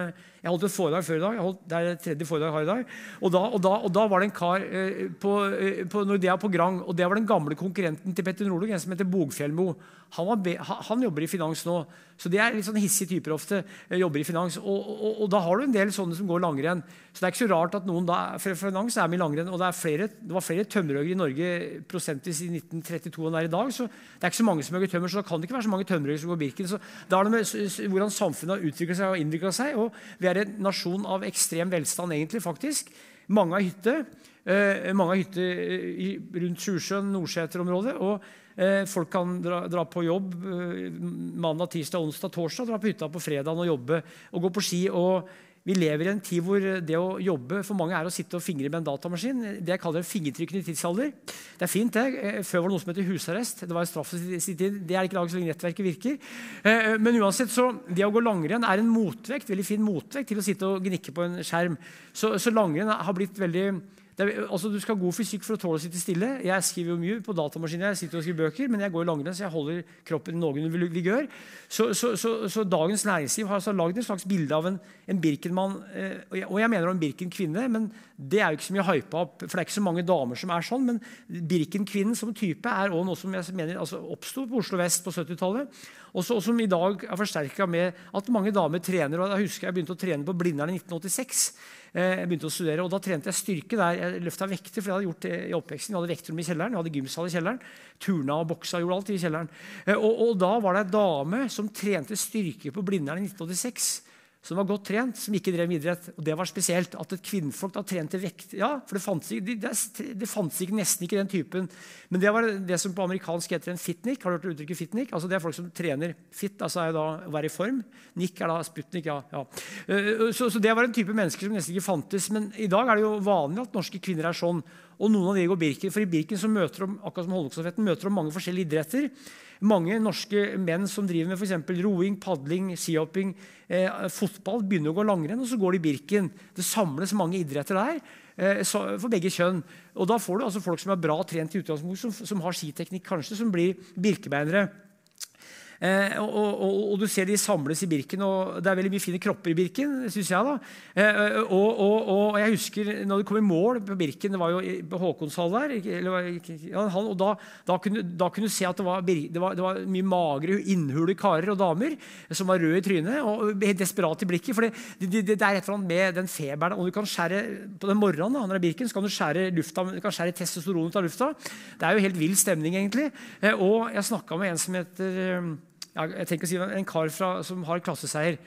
jeg holdt et foredrag før i dag. Holdt, det er det tredje foredrag jeg har i dag. Og da, og da, og da var det en kar eh, på, eh, på Nordea på Grang, og det var den gamle konkurrenten til Petter Northug, en som heter Bogfjellmo. Han, be, han, jobber i finans nå, så det er litt sånn hissige typer ofte. Eh, jobber i finans, og, og, da har du en del sånne som går langrenn. Så det er ikke så rart at noen da, for finans er med i langrenn, og det, flere, det var flere tømmerhoggere i Norge prosentvis i 1932 enn det er i dag. så Det er ikke så mange som hogger tømmer, så da kan det ikke være så mange tømmerhoggere som går Birken. så Da er det med hvordan samfunnet har utvikla seg og innvikla seg. og vi er er en nasjon av ekstrem velstand, egentlig. faktisk. Mange har hytte. Eh, mange har hytte eh, rundt Sjusjøen, Nordseter-området. og eh, Folk kan dra, dra på jobb mandag, tirsdag, onsdag, torsdag. Dra på hytta på fredag og jobbe og gå på ski. og vi lever i en tid hvor det å jobbe for mange er å sitte og fingre med en datamaskin. Det jeg kaller fingertrykkende tidsalder. Det er fint, det. Eh, før var det noe som heter husarrest. Det var straff å sitte tid. Det er ikke lag så lenge nettverket virker. Eh, men uansett, så det å gå langrenn er en motvekt, veldig fin motvekt til å sitte og gnikke på en skjerm. Så, så langrenn har blitt veldig det er, altså, du skal ha god fysikk for å tåle å sitte stille. Jeg skriver jo mye på datamaskiner, jeg sitter og skriver bøker, men jeg går i langrenn, så jeg holder kroppen noenlunde vigør. Så, så, så, så, Dagens Næringsliv har altså lagd en slags bilde av en, en Birken-mann, eh, og, jeg, mener en Birken-kvinne, men det er jo ikke så mye hypa opp, for det er ikke så mange damer som er sånn. Men Birken-kvinnen som type er også noe som jeg mener altså, oppsto på Oslo vest på 70-tallet, og som i dag er forsterka med at mange damer trener. og Jeg husker jeg begynte å trene på Blindern i 1986. Eh, jeg begynte å studere, og Da trente jeg styrke der. Jeg løfta vekter. for jeg hadde gjort det i oppveksten. Jeg hadde vektrom i kjelleren, jeg hadde gymsal i kjelleren. Turna og boksa gjorde alt i kjelleren. Eh, og, og da var det ei dame som trente styrke på Blindern i 1986 som var godt trent, som ikke drev med idrett. Og det var spesielt. At et kvinnfolk da trente vekt Ja, for det fantes det, det fantes ikke, nesten ikke den typen. Men det var det som på amerikansk heter en fitnik. Har du hørt uttrykket fitnik? Altså Det er folk som trener fit, altså er jo da å være i form. Nick er da sputnik, ja. ja. Eh, så, så, det var en type mennesker som nesten ikke fantes. Men i dag er det jo vanlig at norske kvinner er sånn. Og noen av de går Birken. For i Birken så møter de akkurat som møter de mange forskjellige idretter. Mange norske menn som driver med for roing, padling, skihopping, eh, fotball, begynner å gå langrenn, og så går de Birken. Det samles mange idretter der eh, for begge kjønn. Og Da får du altså folk som er bra trent i utgangspunktet, som, som har skiteknikk, kanskje, som blir birkebeinere. Eh, og, og, og, du ser de samles i Birken, og det er veldig mye fine kropper i Birken. Synes jeg da. Eh, og, og, jeg husker når det kom i mål på Birken, det var jo på Håkonshall der eller, han, og da, da, kunne, da, kunne, du se at det var, det var, det var mye magre, innhule karer og damer som var røde i trynet og helt desperate i blikket. For det, det, det, er et eller annet med den feberen. Og du kan skjære på den morgenen da, når det er Birken, så kan du skjære lufta, du kan skjære testosteron ut av lufta. Det er jo helt vill stemning, egentlig. Eh, og jeg snakka med en som heter jeg tenker å si En kar fra, som har klasseseier.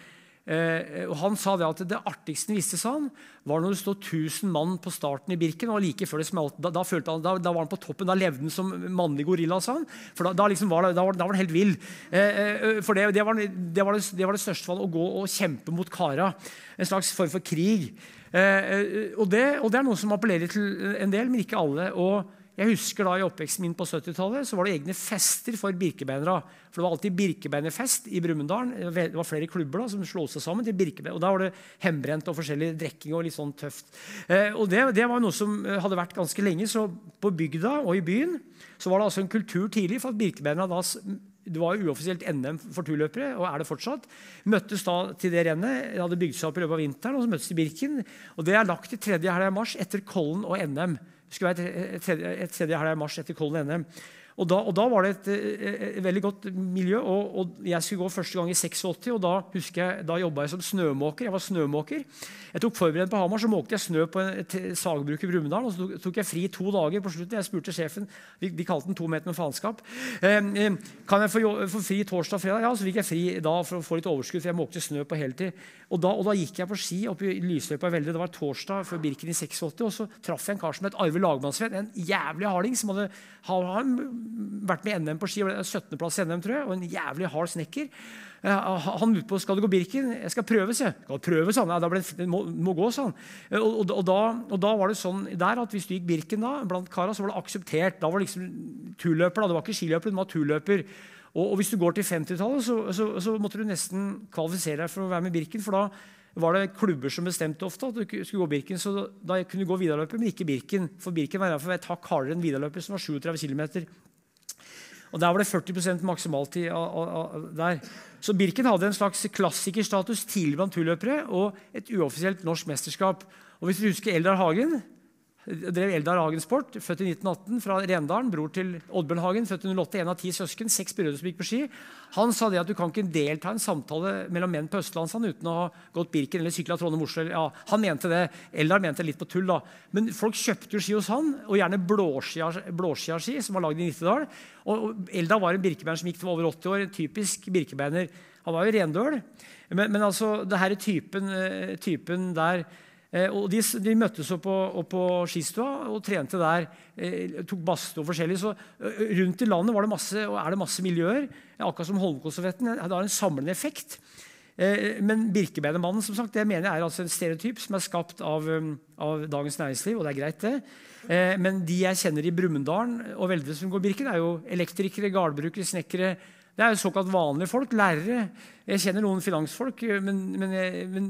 Eh, og Han sa det at det artigste han visste, sa han, var når det stod 1000 mann på starten i Birken. og like før det smalt, da, da, han, da, da, var han på toppen. Da levde han som mannlig gorilla, sa han. For da, liksom var, var, var, han helt vill. Eh, eh, for det, det, var, det, var det, var det største for han, å gå og kjempe mot kara. En slags form for krig. Eh, eh og, og det er noe som appellerer til en del, men ikke alle. og jeg husker da I oppveksten min på 70-tallet så var det egne fester for birkebeinere. For Det var alltid birkebeinerfest i Brumunddal. Det var flere klubber da, som slo seg sammen. til birkebein. Og Da var det hembrent og forskjellig drikking og litt sånn tøft. Eh, og det, det, var noe som eh, hadde vært ganske lenge. Så på bygda og i byen så var det altså en kultur tidlig for at birkebeinere da det var uoffisielt NM for turløpere, og er det fortsatt. Møttes da til det rennet. Det hadde bygd seg opp i løpet av vinteren, og så møttes de Birken. Og Det er lagt til tredje helg i mars etter Kollen og NM. Skulle være et tredje, et tredje helg i mars etter Kollen NM. Og da, og da, var det et, et, et veldig godt miljø. Og, og, Jeg skulle gå første gang i 86, og da husker jeg, da jobba jeg som snømåker. Jeg var snømåker. Jeg tok forberedt på Hamar, så måkte jeg snø på et sagbruk i Brumunddal. Og så tok, tok, jeg fri to dager på slutten. Jeg spurte sjefen, de, de kalte den to meter med faenskap. Eh, eh, kan jeg få, få, fri torsdag og fredag? Ja, så fikk jeg fri da for å få litt overskudd, for jeg måkte snø på heltid. Og da, og da gikk jeg på ski opp i lysløypa i Velde. Det var torsdag før Birken i 86, og så traff jeg en kar som het Arve Lagmannsveen, en jævlig harding som hadde, hadde vært med NM på ski. 17.-plass i NM, tror jeg, og en jævlig hard snekker. Han lurte på skal du gå Birken. Jeg skal prøve, sa jeg. Skal prøve, han. Ja, det må, må gå, han. Og, og, og, da, og, da, var det sånn der at hvis du gikk Birken da, blant kara, så var det akseptert. Da var det liksom turløper. Da. Det var ikke skiløper, det var turløper. Og, hvis du går til 50-tallet, så, så, så, måtte du nesten kvalifisere deg for å være med Birken. for da var det klubber som bestemte ofte at du skulle gå Birken. Så da kunne du gå Vidaløpet, men ikke Birken. For Birken var et hakk hardere enn Vidaløpet, som var 37 km. Og Der var det 40% maksimaltid der. Så Birken hadde en slags klassikerstatus tidlig blant turløpere og et uoffisielt norsk mesterskap. Og Hvis du husker Eldar Hagen drev Eldar Hagen Sport, født i 1918 fra Rendalen. Bror til Oddbjørn Hagen, født i 08, en av ti søsken. Seks brødre som gikk på ski. Han sa det at du kan ikke delta i en samtale mellom menn på Østlandsand uten å ha gått Birken eller sykla Trondheim-Oslo. Ja, han mente det. Eldar mente det litt på tull. da. Men folk kjøpte jo ski hos han, og gjerne blåskia-ski, som var lagd i Nittedal. Og Eldar var en birkebeiner som gikk til over 80 år. En typisk birkebeiner. Han var jo rendøl. Men, men altså, det her typen, eh, typen der og de, de, møttes opp på, skistua og trente der. Eh, tok badstue og forskjellig. Så eh, rundt i landet det masse, er det masse miljøer. Akkurat som Holmenkollstafetten. Det har en samlende effekt. Eh, men Birkebeinermannen mener jeg er altså en stereotyp som er skapt av, av Dagens Næringsliv. og det er greit det. Eh, men de jeg kjenner i Brumunddal og Veldre som går Birken, er jo elektrikere, gardbrukere, snekkere. Det er jo såkalt vanlige folk, lærere. Jeg kjenner noen finansfolk, men, men, men,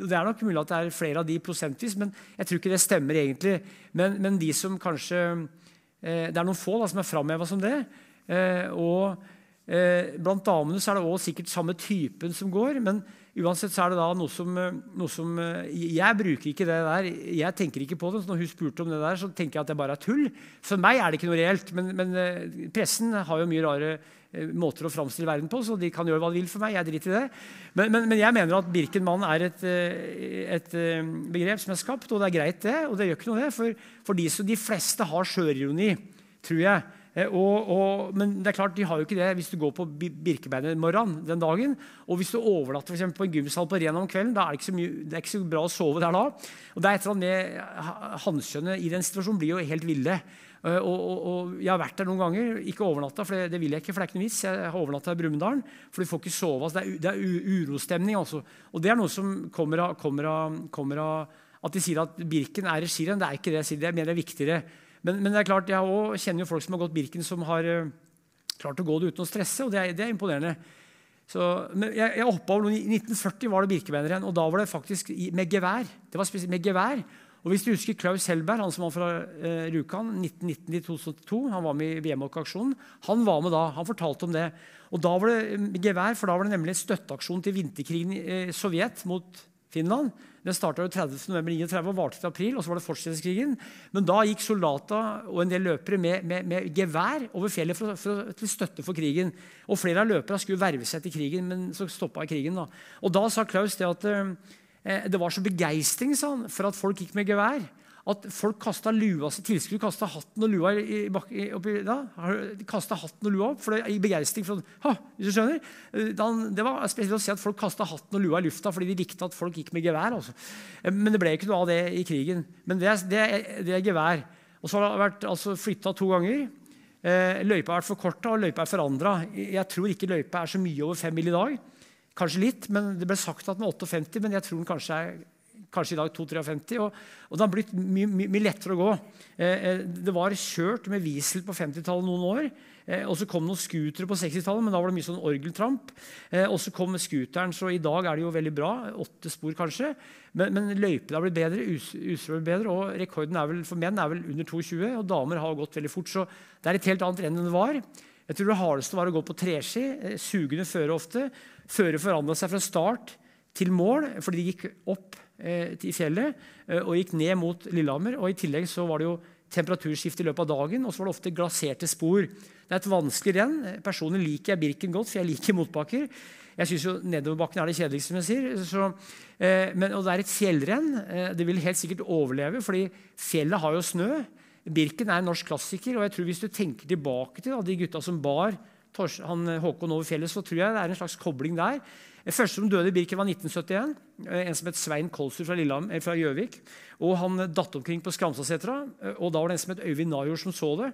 det er nok mulig at det er flere av de prosentvis, men jeg tror ikke det stemmer egentlig. Men, men de som kanskje eh, Det er noen få da, som er framheva som det. Eh, og eh, blant damene så er det også sikkert samme typen som går. men Uansett så er det da noe som, eh, noe som, eh, Jeg bruker ikke det der. Jeg tenker ikke på det. så Når hun spurte om det der, så tenker jeg at det bare er tull. For meg er det ikke noe reelt. Men, men eh, pressen har jo mye rare måter å framstille verden på, så de kan gjøre hva de vil for meg. Jeg driter i det. Men, men, men jeg mener at Birkenmann er et, et, begrep som er skapt, og det er greit, det. Og det gjør ikke noe, det. For, for de, de fleste har sjørironi, tror jeg. Eh, og, og, men det er klart, de har jo ikke det hvis du går på Birkebeinermorgenen den dagen. Og hvis du overnatter for på en gymsal på Ren om kvelden, da er det, ikke så mye, det er ikke så bra å sove der da. Og det er et eller annet med Hanskjønnet i den situasjonen blir jo helt ville. Eh, og, og, Jeg har vært der noen ganger. Ikke overnatta, for det, det, vil jeg ikke. for det er ikke noe vits. Jeg har overnatta i Brumunddal, for du får ikke sove. Altså, det, er, det er urostemning. Altså. Og det er noe som kommer av, kommer av, kommer av at de sier at Birken er regiren. Det er ikke det jeg sier. Det er mer er viktigere. Men, men, det er klart, jeg kjenner jo folk som har gått Birken, som har uh, klart å gå det uten å stresse. og Det er, det er imponerende. Så, men jeg, jeg over noen, I 1940 var det Birkebeineren, og da var det faktisk med gevær. Det var med gevær. Og hvis du husker Klaus Helberg, han som var fra eh, Rjukan 1919-2002, han var med i VM-aksjonen, han var med da. Han fortalte om det. Og da var det gevær, for da var det nemlig støtteaksjon til vinterkrigen i eh, Sovjet mot Finland. Den starta 30.11.39 og varte til april, og så var det fortsettelseskrigen. Men da gikk soldater og en del løpere med, med, med gevær over fjellet for, for, til støtte for krigen. Og Flere av løperne skulle verve seg til krigen, men så stoppa krigen. Da. Og da sa Klaus det at eh, det var så begeistring for at folk gikk med gevær at folk kasta lua si tilskudd, kasta hatten og lua i, i, oppi, da, kasta hatten og lua opp for det, i begeistring. Hvis du skjønner? Eh, det var spesielt å se at folk kasta hatten og lua i lufta fordi de likte at folk gikk med gevær. Altså. Eh, men det ble ikke noe av det i krigen. Men det, det, det er gevær. Og så har det vært altså, flytta to ganger. Eh, løypa har vært forkorta, og løypa er forandra. Jeg tror ikke løypa er så mye over fem mil i dag. Kanskje litt, men Det ble sagt at den er 58, men jeg tror den kanskje er kanskje i dag 2-53. Og, og, det har blitt mye, my, my lettere å gå. Eh, eh det var kjørt med Wiesel på 50-tallet noen år. Eh, og så kom noen scootere på 60-tallet, men da var det mye sånn orgeltramp. Eh, og så kom scooteren, så i dag er det jo veldig bra. Åtte spor, kanskje. Men, men løypene har blitt bedre, utstyret bedre, og rekorden vel, for menn er vel under 2,20. Og damer har gått veldig fort. Så det er et helt annet renn enn det var. Jeg tror Det hardeste var å gå på treski. Eh, sugende føre ofte. Føret forandra seg fra start til mål fordi de gikk opp eh, til fjellet eh, og gikk ned mot Lillehammer. og I tillegg så var det jo temperaturskift i løpet av dagen, og så var det ofte glaserte spor. Det er et vanskelig renn. Personlig liker jeg Birken godt, for jeg liker motbakker. Jeg syns nedoverbakken er det kjedeligste, som jeg sier. Så, eh, men, og det er et fjellrenn. Eh, det vil helt sikkert overleve, fordi fjellet har jo snø. Birken er en norsk klassiker, og jeg tror hvis du tenker tilbake til da, de gutta som bar han, Håkon over fjellet, så tror jeg det er en slags kobling der. Den første som døde i Birken, var 1971. Eh, en som het Svein Kolsrud fra eh, Gjøvik. Og han datt omkring på Skramsasetra. Eh, og da var det en som het Øyvind Najor, som så det.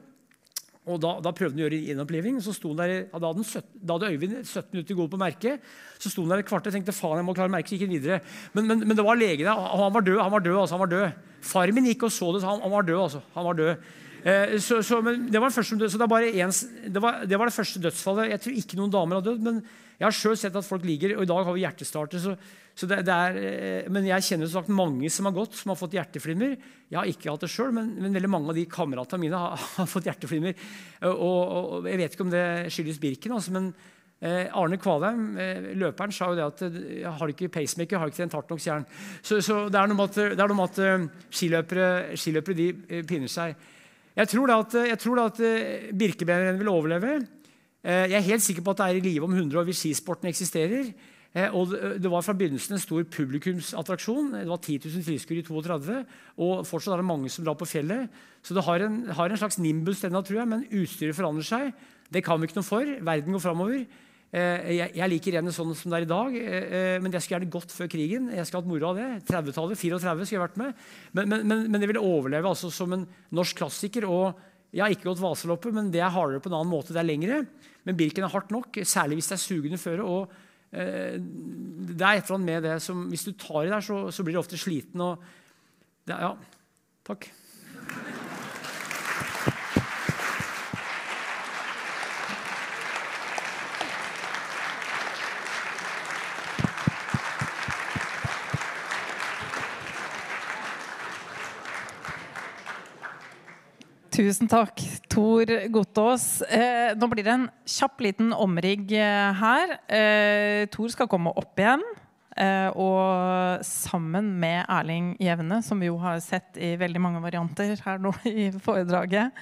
Og da, da, prøvde han å gjøre gjenoppliving. Så sto da, hadde 17, da hadde Øyvind 17 minutter gode på merket. Så sto han der et kvarter og tenkte faen, jeg må klare merket, så gikk videre. Men, men, men, det var legen. Han var død. han var død, altså, han var død. Far min gikk og så det, så han, han var død. altså, han var død. Eh, så, så, det var, det, var, det, første dødsfallet. Jeg tror ikke noen damer har dødd. men jeg har sjøl sett at folk ligger, og i dag har vi hjertestarter. Så, så det, er, eh, men jeg kjenner sagt mange som har gått, som har fått hjerteflimmer. Jeg har ikke hatt det sjøl, men, men, veldig mange av de kameratene mine har, har fått hjerteflimmer. Og, og, og, Jeg vet ikke om det skyldes Birken, altså, men eh, Arne Kvalheim, eh, løperen, sa jo det at eh, har ikke pacemaker, har ikke den hardt nok jern. Så, så, det er noe med at, noe med at skiløpere, skiløpere de, pinner seg. Jeg tror da at, jeg tror da at uh, Birkebeineren vil overleve. Eh, jeg er helt sikker på at det er i live om 100 år hvis skisporten eksisterer. Eh, og Det var fra begynnelsen en stor publikumsattraksjon. Det var 10 000 tilskuere i 32. Og fortsatt er det mange som drar på fjellet. Så det har en, har en slags nimbus, denne, tror jeg, men utstyret forandrer seg. Det kan vi ikke noe for. Verden går framover. Eh, jeg, jeg liker rennet sånn som det er i dag, men jeg skulle gjerne gått før krigen. Jeg skulle hatt moro av det. 30-tallet, 34 skulle jeg vært med. Men, men, men, men det vil overleve altså som en norsk klassiker. og jeg har ikke gått Vasaloppet, men det er hardere på en annen måte. Det er lengre. Men Birken er hardt nok, særlig hvis det er sugende føre. og eh, det er et eller annet med det som Hvis du tar i der, så, så blir du ofte sliten. og det, Ja, takk. Tusen takk, Tor Gotaas. Eh, nå blir det en kjapp liten omrigg eh, her. Eh, Tor skal komme opp igjen. Eh, og sammen med Erling Jevne, som vi jo har sett i veldig mange varianter her nå i foredraget,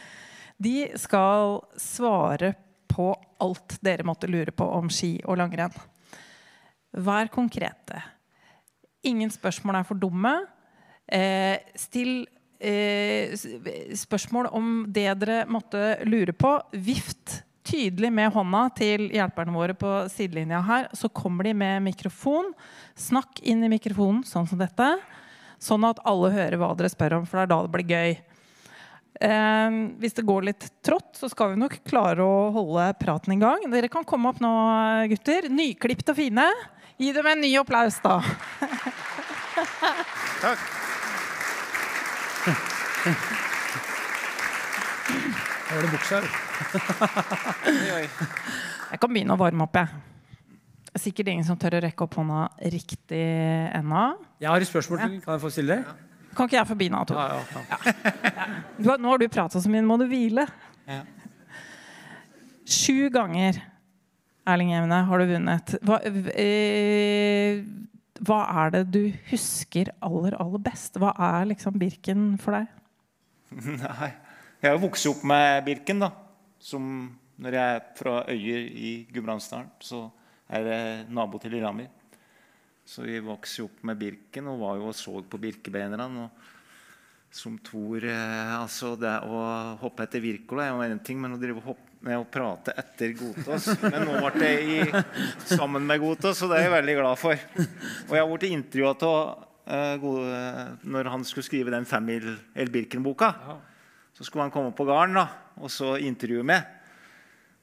de skal svare på alt dere måtte lure på om ski og langrenn. Vær konkrete. Ingen spørsmål er for dumme. Eh, still eh, spørsmål om det dere måtte lure på. Vift tydelig med hånda til hjelperne våre på sidelinja her. Så kommer de med mikrofon. Snakk inn i mikrofonen sånn som dette. Sånn at alle hører hva dere spør om, for det er da det blir gøy. Eh, hvis det går litt trått, så skal vi nok klare å holde praten i gang. Dere kan komme opp nå, gutter. Nyklipt og fine. Gi dem en ny applaus, da. Takk. Her var det buksa. Jeg kan begynne å varme opp, jeg. Det er sikkert ingen som tør å rekke opp hånda riktig ennå. Jeg har et spørsmål til. Kan jeg få stille det? Kan ikke jeg få begynne, Tor? Ja, ja, ja. ja. Nå har du prata så mye, nå må du hvile. Ja. Sju ganger, Erling Evne, har du vunnet. Hva, eh, hva er det du husker aller, aller best? Hva er liksom Birken for deg? Nei. Jeg har vokst opp med Birken, da. Som når jeg er fra Øyer i Gudbrandsdalen, så er jeg nabo til Lillehammer. Så vi vokste opp med Birken og var jo og så på Birkebeinerne. Som Tor eh, Altså, det å hoppe etter Wirkola er jo en ting, men å drive og hoppe med å prate etter Gotaas Men nå ble jeg i, sammen med Gotaas, og det er jeg veldig glad for. Og jeg har blitt intervjua av uh, når han skulle skrive den femmil El Birken-boka. Så skulle han komme på gården og så intervjue meg.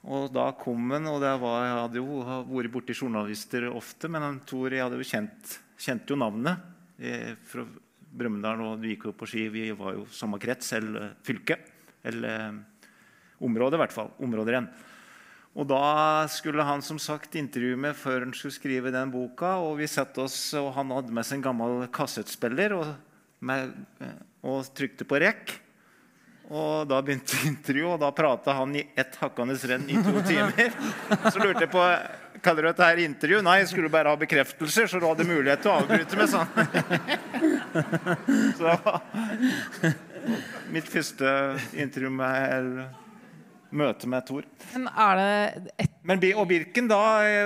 Og da kom han, og det var, jeg hadde jo vært borti journalister ofte, men han Tor, jeg hadde jo kjent, kjente jo navnet eh, fra Brumunddal, og du gikk jo på ski. Vi var jo samme krets eller fylke. Eller eh, område, i hvert fall. Områderenn. Og da skulle han som sagt intervjue meg før han skulle skrive den boka. Og vi satte oss, og han hadde med seg en gammel kassettspiller og, og trykte på rekk. Og da begynte intervjuet, og da prata han i ett hakkende renn i to timer. Så lurte jeg på Kaller du dette her intervju? Nei, jeg skulle bare ha bekreftelser, så du hadde mulighet til å avbryte med sånn. Så mitt første intervju med møte med Thor. Men er det et Men, og Birken da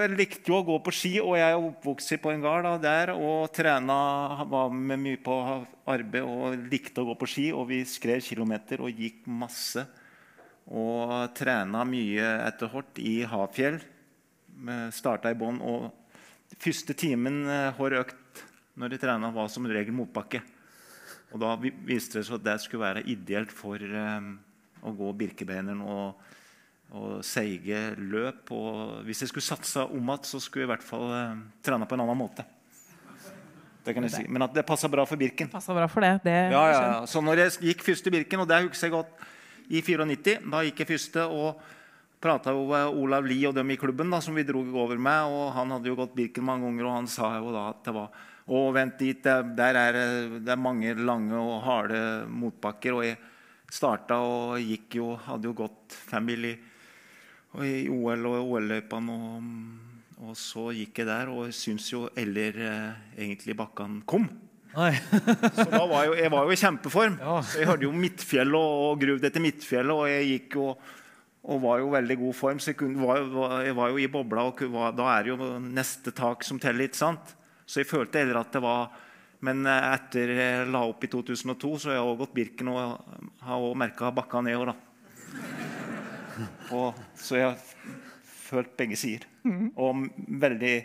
likte jo å gå på ski, og jeg er oppvokst på en gard der og trena, var med mye på arbeid og likte å gå på ski. Og vi skrev kilometer og gikk masse. Og trena mye etter hvert i Hafjell. Starta i bånn. Og første timen eh, hver økt når de trena, var som regel motbakke. Og da vi- viste det seg at det skulle være ideelt for eh, å gå Birkebeineren og, og seige løp. Og hvis jeg skulle satsa om igjen, så skulle jeg i hvert fall eh, trene på en annen måte. Det kan jeg si. Men at det passa bra for Birken. passa bra for det? det Ja, ja, ja. Så når jeg gikk første Birken, og det husker jeg godt i 94, da gikk jeg første og prata med Olav Lie og dem i klubben da, som vi dro over med. og Han hadde jo gått Birken mange ganger, og han sa jo da at det var Å, vent dit, det, der er det er mange lange og harde motbakker. Og jeg starta og gikk jo Hadde jo gått family i, OL og OL-løypene. Og, og så gikk jeg der, og syns jo eller eh, egentlig bakkene kom. Så da var jo, jeg var jo i kjempeform. Ja. Så jeg hørte jo Midtfjellet og, og gruvd etter Midtfjellet, og jeg gikk jo og var jo i veldig god form. Så jeg, kunne, var, var, jeg var jo i bobla, og da er det jo neste tak som teller. ikke sant? Så jeg følte heller at det var Men eh, etter jeg la opp i 2002, så har jeg også gått Birken og har òg merka bakka nedover. da. Og, så jeg har følt begge sider. Og veldig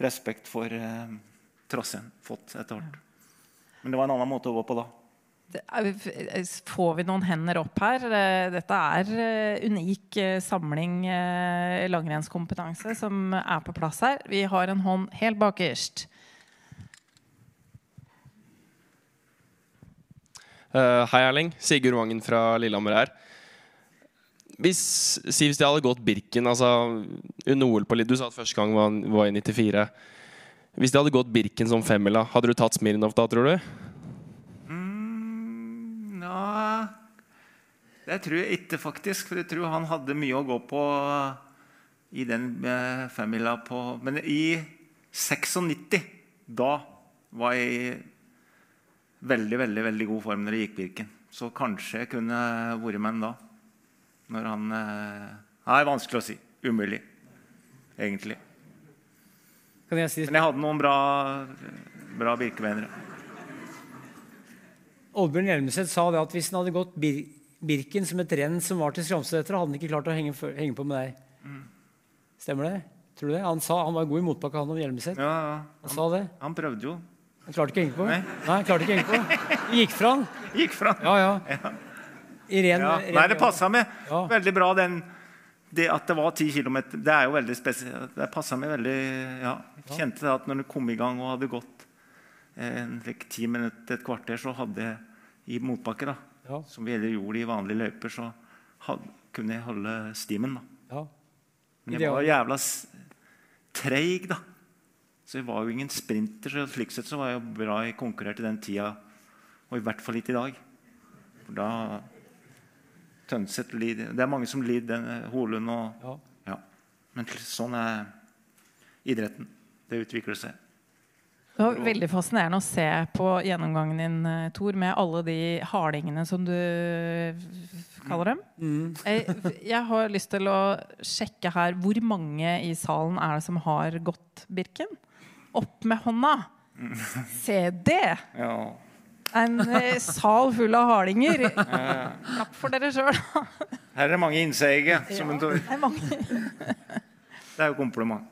respekt for eh, trassen fått etter hvert. Men det var en annen måte å gå på da. Er- Får vi noen hender opp her? Eh, Dette er eh, unik eh, samling eh, langrennskompetanse som er på plass her. Vi har en hånd helt bakerst. Hei, Erling. Sigurd Vangen fra Lillehammer her. Hvis, si hvis de hadde gått Birken altså under OL på litt, Du sa at første gang var, var i 94. Hvis de hadde gått Birken som femmila, hadde du tatt Smirnov da, tror du? Mm, ja Det tror jeg ikke, faktisk. For jeg tror han hadde mye å gå på i den eh, femmila på Men i 96, da var jeg veldig, veldig veldig god form når det gikk Birken. Så kanskje jeg kunne vært med ham da. Når han eh, Det er vanskelig å si. Umulig, egentlig. Kan jeg si Men jeg hadde noen bra, bra Birkevenner. Oddbjørn Hjelmeset sa det at hvis han hadde gått Bir Birken som et renn som var til Skramseter, hadde han ikke klart å henge, henge på med deg. Stemmer det? Tror du det? Han, sa, han var god i motbakke, han om Hjelmeset. Ja, ja. Han sa det. Han prøvde jo. Han klarte ikke å henge på. Nei. Nei, han klarte ikke å henge på. Det gikk fra han. Gikk fra. Ja, ja. Irene, Ja. Nei, det passa meg Ja. veldig bra, den, det at det var 10 km. Det er jo veldig spesielt. Det passa meg veldig ja. Jeg kjente det at når du kom i gang og hadde gått eh, en like, ti minutter, et kvarter, så hadde jeg i motbakke, da, Ja. som vi gjorde i vanlige løyper, så had, kunne jeg holde stimen. da. Ja. Men jeg var jævla treig, da. Så jeg var jo ingen sprinter. så slik sett så var jeg bra jeg konkurrerte den tida, og i hvert fall ikke i dag. For da Tønseth lider Det er mange som lider, den, Holund og Ja. ja. Men sånn er idretten. Det utvikler seg. Det var veldig fascinerende å se på gjennomgangen din, eh, Tor, med alle de hardingene som du kaller dem. Jeg, jeg har lyst til å sjekke her hvor mange i salen er det som har gått Birken. Opp med hånda! Se det! Ja. En eh, sal full av hardinger. Klapp for dere sjøl. Her er det mange innseige. Som en tår. Det er jo kompliment.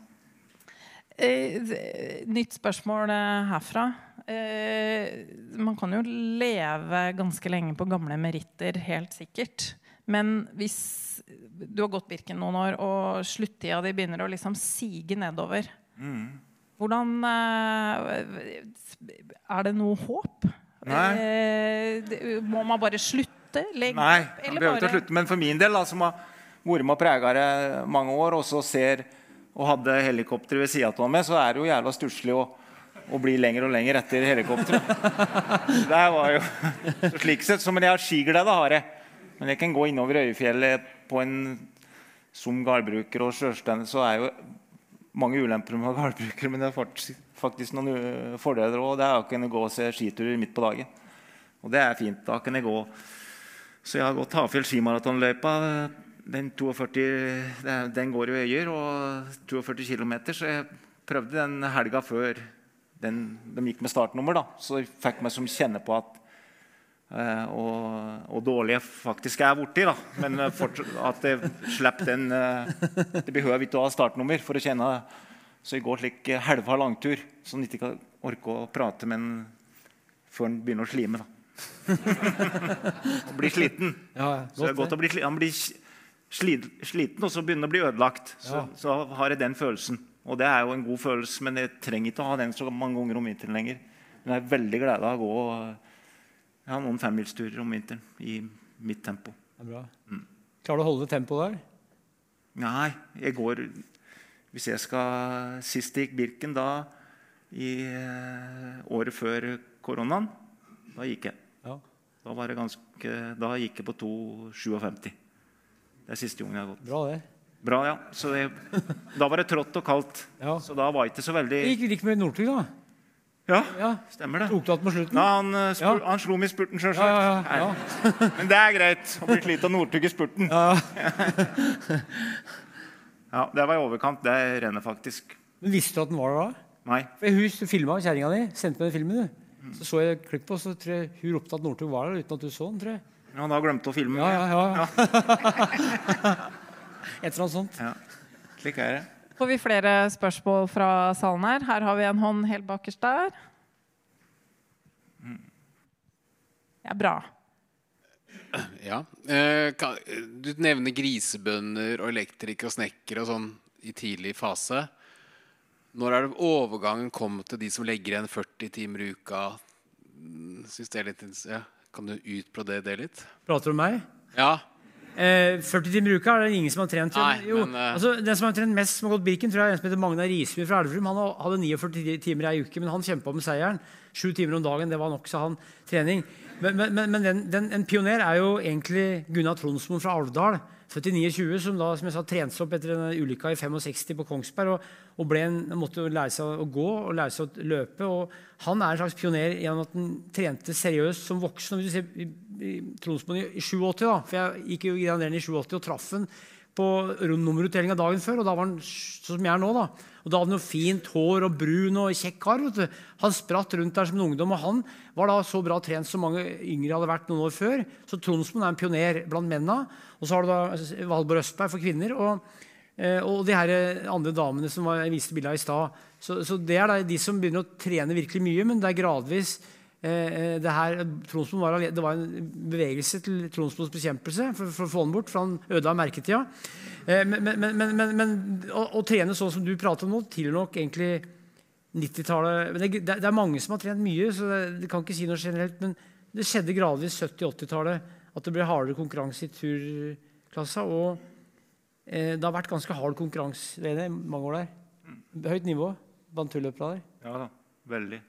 Eh, nytt spørsmål eh, herfra. Eh, man kan jo leve ganske lenge på gamle meritter, helt sikkert. Men hvis du har gått Birken noen år, og sluttida di begynner å liksom sige nedover Hvordan eh, Er det noe håp? Nei. Eh, må man bare slutte? Legge Nei, Eller behøver ikke å slutte. Men for min del, da, som har vært med og prega det mange år, og så ser og hadde helikopter ved sida av meg, så er det jo jævla stusslig å, å bli lenger og lenger etter helikopteret. Det var jo så slik sett. Så, men jeg har skiglede, har jeg. Men jeg kan gå innover Øyefjellet på en som gardbruker og sjølstendig, så er jo mange ulemper med å være gardbruker, men det er faktisk, noen fordeler òg. Det er å kunne gå og se skiturer midt på dagen. Og det er fint. Da kan jeg gå så jeg har gått Hafjell skimaratonløypa. Den, 42, det er- den går i Øyer, og 42 km. Så jeg prøvde den helga før den, de gikk med startnummer. da. Så jeg fikk meg som kjenne på at eh, og, og dårlige faktisk er borti. da. Men eh, at jeg slipper den eh, Det behøver ikke å ha startnummer for å kjenne Så jeg går slik eh, halva langtur, så en ikke kan orke å prate med en før en begynner å slime. da. blir sliten. Ja, ja. Så det er Godt, å bli, sliten. han blir sliten og så begynner å bli ødelagt. Så, Ja. så har jeg den følelsen. Og det er jo en god følelse, men jeg trenger ikke å ha den så mange ganger om vinteren lenger. Men jeg er veldig glad av å gå Jeg har noen femmilsturer om vinteren i mitt tempo. Det er bra. Klarer du å holde tempoet der? Nei, jeg går Hvis jeg skal Sist jeg gikk Birken, da i eh, året før koronaen, da gikk jeg. Ja. Da, var det ganske, da gikk jeg på 2,57. Det er siste gangen jeg har gått. Bra, det. Bra, ja. Så det, da var det trått og kaldt. Ja. Så da var det ikke så veldig Det gikk, gikk med Northug, da. Ja, Ja. stemmer det. Tok du på slutten? Ja, han, eh, Ja. han slo meg i spurten, sjølsagt. Ja, ja, ja, ja. Men det er greit å bli slitt av Northug i spurten. Ja. Ja, Det var i overkant, det renner faktisk. Men visste du at den var der da? Nei. For Hun filma kjerringa di, sendte meg den filmen. du. Så så jeg klipp på, så tror jeg hun ropte at Northug var der uten at du så den. tror jeg. Ja, da glemte glemt å filme. Ja, ja, ja. ja. Et eller annet sånt. Ja, Slik er det. Får vi flere spørsmål fra salen her? Her har vi en hånd helt bakerst der. Ja, bra. Ja. Eh, du nevner grisebønder og elektrikere og snekker og sånn i tidlig fase. Når er det overgangen kom til de som legger igjen 40 timer i uka? Synes det er litt ja. Kan du utbrodere det litt? Prater du om meg? Ja. Eh, 40 timer i uka er det ingen som har trent. Nei, jo, men, uh... altså, den som har trent mest, som har gått Birken, tror jeg er en som heter Magna Risby fra Elverum. Han hadde 49 timer i ei uke, men han kjempa med seieren. Sju timer om dagen, det var nok, sa han. Trening. Men, men, men, men den, den, en pioner er jo egentlig Gunnar Tronsmoen fra Alvdal. Født i 29, som da, som jeg sa, trente opp etter en ulykka i 65 på Kongsberg. og, og en, måtte lære seg å gå og lære seg å løpe. og Han er en slags pioner gjennom at han trente seriøst som voksen. og hvis du ser Tronsmoen i, i 87, da, for jeg gikk jo i i 87 og traff han på nummerutdelinga dagen før, og da var han sånn som jeg er nå. da. Og Da hadde han jo fint hår og brun og kjekk kar. Han spratt rundt der som en ungdom, og han var da så bra trent som mange yngre hadde vært noen år før. Så Tronsmoen er en pioner blant mennene. Og så har du da Valborg Østberg for kvinner. og Eh, og de her eh, andre damene som jeg viste bilde av i stad. Så, så, det er da de som begynner å trene virkelig mye, men det er gradvis eh, det her, var, det var en bevegelse til Tronsmoens bekjempelse for, for, å få den bort, for han ødela merketida. Eh, men, men, men, men å, å, trene sånn som du prater om nå, tilhører nok egentlig 90-tallet det, det, er mange som har trent mye, så det, det kan ikke si noe generelt. Men det skjedde gradvis 70-80-tallet at det ble hardere konkurranse i turklassa. Og eh, det har vært ganske hard konkurranse er mange år der. Høyt nivå blant turløpere der. Ja da, veldig.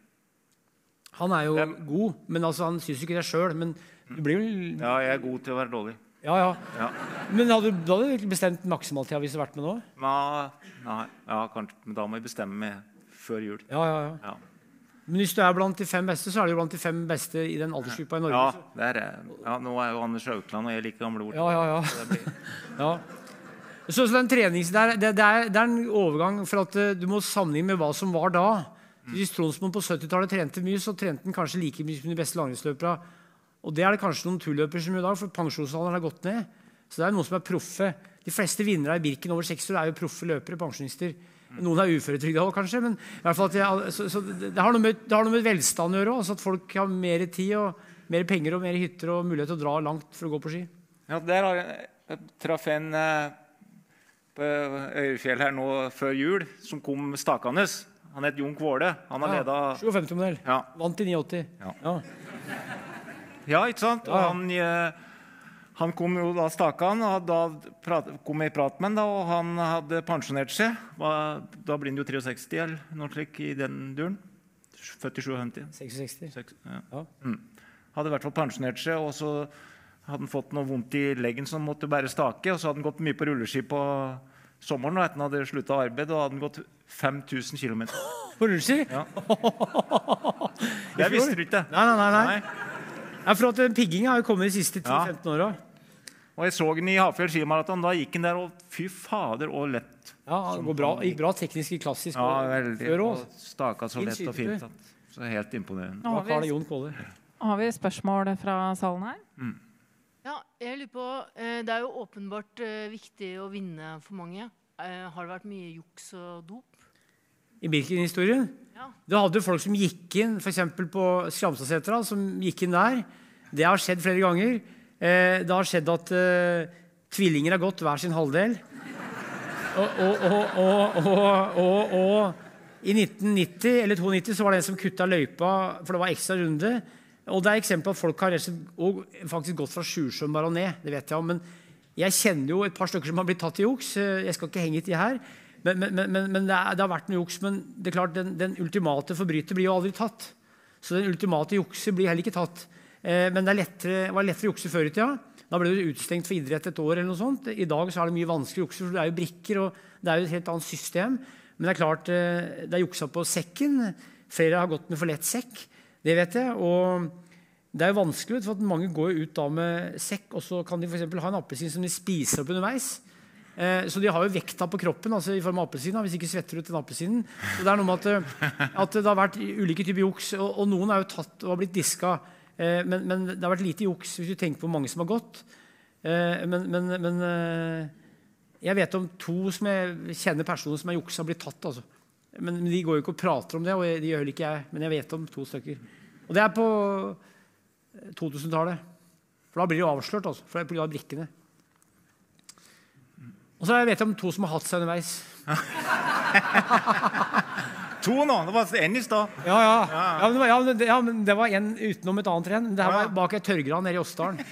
Han er jo jeg... god, men altså, han syns ikke det sjøl. Men du blir jo Ja, jeg er god til å være dårlig. Ja, ja. Ja. Men hadde du, da hadde du bestemt maksimaltida hvis du hadde vært med nå? Nei, nei, ja, kanskje, men da må jeg bestemme meg før jul. Ja, ja, ja. Ja, Men hvis du er blant de fem beste, så er du blant de fem beste i den aldersgruppa i Norge. ja, det er, ja nå er jo Anders Haukeland og jeg like gamle ord. ja, ja, ja. Blir, ja. Så, så den trenings, det, er, det, det, er, det er en overgang for at eh, du må sammenligne med hva som var da. Hvis Tronsmoen på 70-tallet trente mye, så trente han kanskje like mye som de beste langrennsløperne. Og det er det kanskje noen turløpere som gjør i dag, for pensjonsalderen har gått ned. Så det er noen som er proffe. De fleste vinnere i Birken over 60 år er jo proffe løpere, pensjonister. Noen er uføretrygda òg, kanskje. Men i hvert fall jeg, så, så det, har med, det har noe med velstand å gjøre òg. At folk har mer tid og mer penger og mer hytter og mulighet til å dra langt for å gå på ski. ja, der har jeg, jeg traff en eh, på Øyfjell her nå før jul som kom stakende. Han het Jon Kvåle. Han har leda 57-modell. ja, Vant i 89. Ja. Ja. Ja, ikke sant? Og han, eh, han kom jo da Stakan, og da prat, kom jeg i prat med han da, og han hadde pensjonert seg. Da blir han jo 63 eller noe slikt i den duren. Født i 57. 66. Seks- Ja. Ja. Mm. Hadde i hvert fall pensjonert seg, og så hadde han fått noe vondt i leggen han måtte bare stake. Og så hadde han gått mye på rulleski på sommeren og etter han hadde slutta arbeid. Og hadde han gått 5000 km. På rulleski? Ja. Jeg visste det ikke. Nei, nei, nei. nei. Ja, for at Pigginga har jo kommet de siste 10-15 åra. Og jeg så den i Hafjell skimaraton. Da gikk den der, og fy fader, og lett. Ja, det går bra, gikk bra teknisk i klassisk Ja, veldig. før Og òg. staka så lett og fint. at- Så helt imponerende. Nå har vi, Jon har vi spørsmål fra salen her. Ja, jeg lurer på, eh, Det er jo åpenbart eh, viktig å vinne for mange. Eh, Har det vært mye juks og dop? I Birken-historien. Du hadde jo folk som gikk inn f.eks. på Skramstadsetra. som gikk inn der. Det har skjedd flere ganger. Eh, det har skjedd at eh, tvillinger har gått hver sin halvdel. Og, og, og, i 1990 eller 92 så var det en som kutta løypa, for det var ekstra runde. Og det er eksempel at folk har faktisk gått fra Sjusjøen bare og ned. det vet jeg om, Men jeg kjenner jo et par stykker som har blitt tatt i juks. Eh, Jeg skal ikke henge til her. Men, men, men, men, det, er, det har vært noe juks. Men det er klart, den, den ultimate forbryter blir jo aldri tatt. Så den ultimate jukser blir heller ikke tatt. Eh, men det er lettere, var lettere å jukse før i tida. Da ble du utestengt for idrett et år. eller noe sånt. I dag så er det mye vanskeligere å jukse, for det er jo brikker. og det er jo et helt annet system. Men det er klart, eh, det er juksa på sekken. Flere har gått med for lett sekk. Det vet jeg. Og det er jo vanskelig, for mange går ut da med sekk, og så kan de for ha en appelsin som de spiser opp underveis. Eh, så de har jo vekta på kroppen altså i form av appelsin. Hvis ikke svetter du ut den appelsinen. Så det er noe med at, eh, at det har vært ulike typer juks, og, og noen er jo tatt og har blitt diska. Eh, men, men det har vært lite juks hvis du tenker på hvor mange som har gått. Men men, men jeg vet om to som jeg kjenner personer som har juksa, blitt tatt. altså. Men, de går jo ikke og prater om det, og det gjør ikke jeg. Men jeg vet om to stykker. Og det er på 2000-tallet. For da blir de avslørt, altså. For da blir de brikkene. Og så vet jeg om to som har hatt seg underveis. To nå! Det var én i stad. Ja, ja. ja, men det var, ja, men det, ja, men det var en utenom et annet renn. Det her Ja. var bak et tørrgran nede i Åsdalen.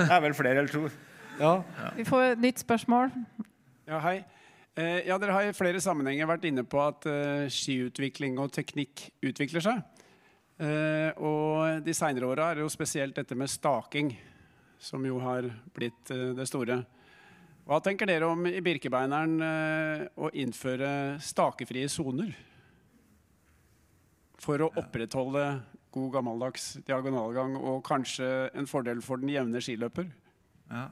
Det er vel flere eller to. Ja. Vi får et nytt spørsmål. Ja, hei. Eh, ja, dere har i flere sammenhenger vært inne på at eh, skiutvikling og teknikk utvikler seg. Eh, og de seinere åra er det jo spesielt dette med staking som jo har blitt eh, det store. Hva tenker dere om i Birkebeineren eh, å innføre stakefrie soner? For å opprettholde god gammeldags diagonalgang og kanskje en fordel for den jevne skiløper? Ja.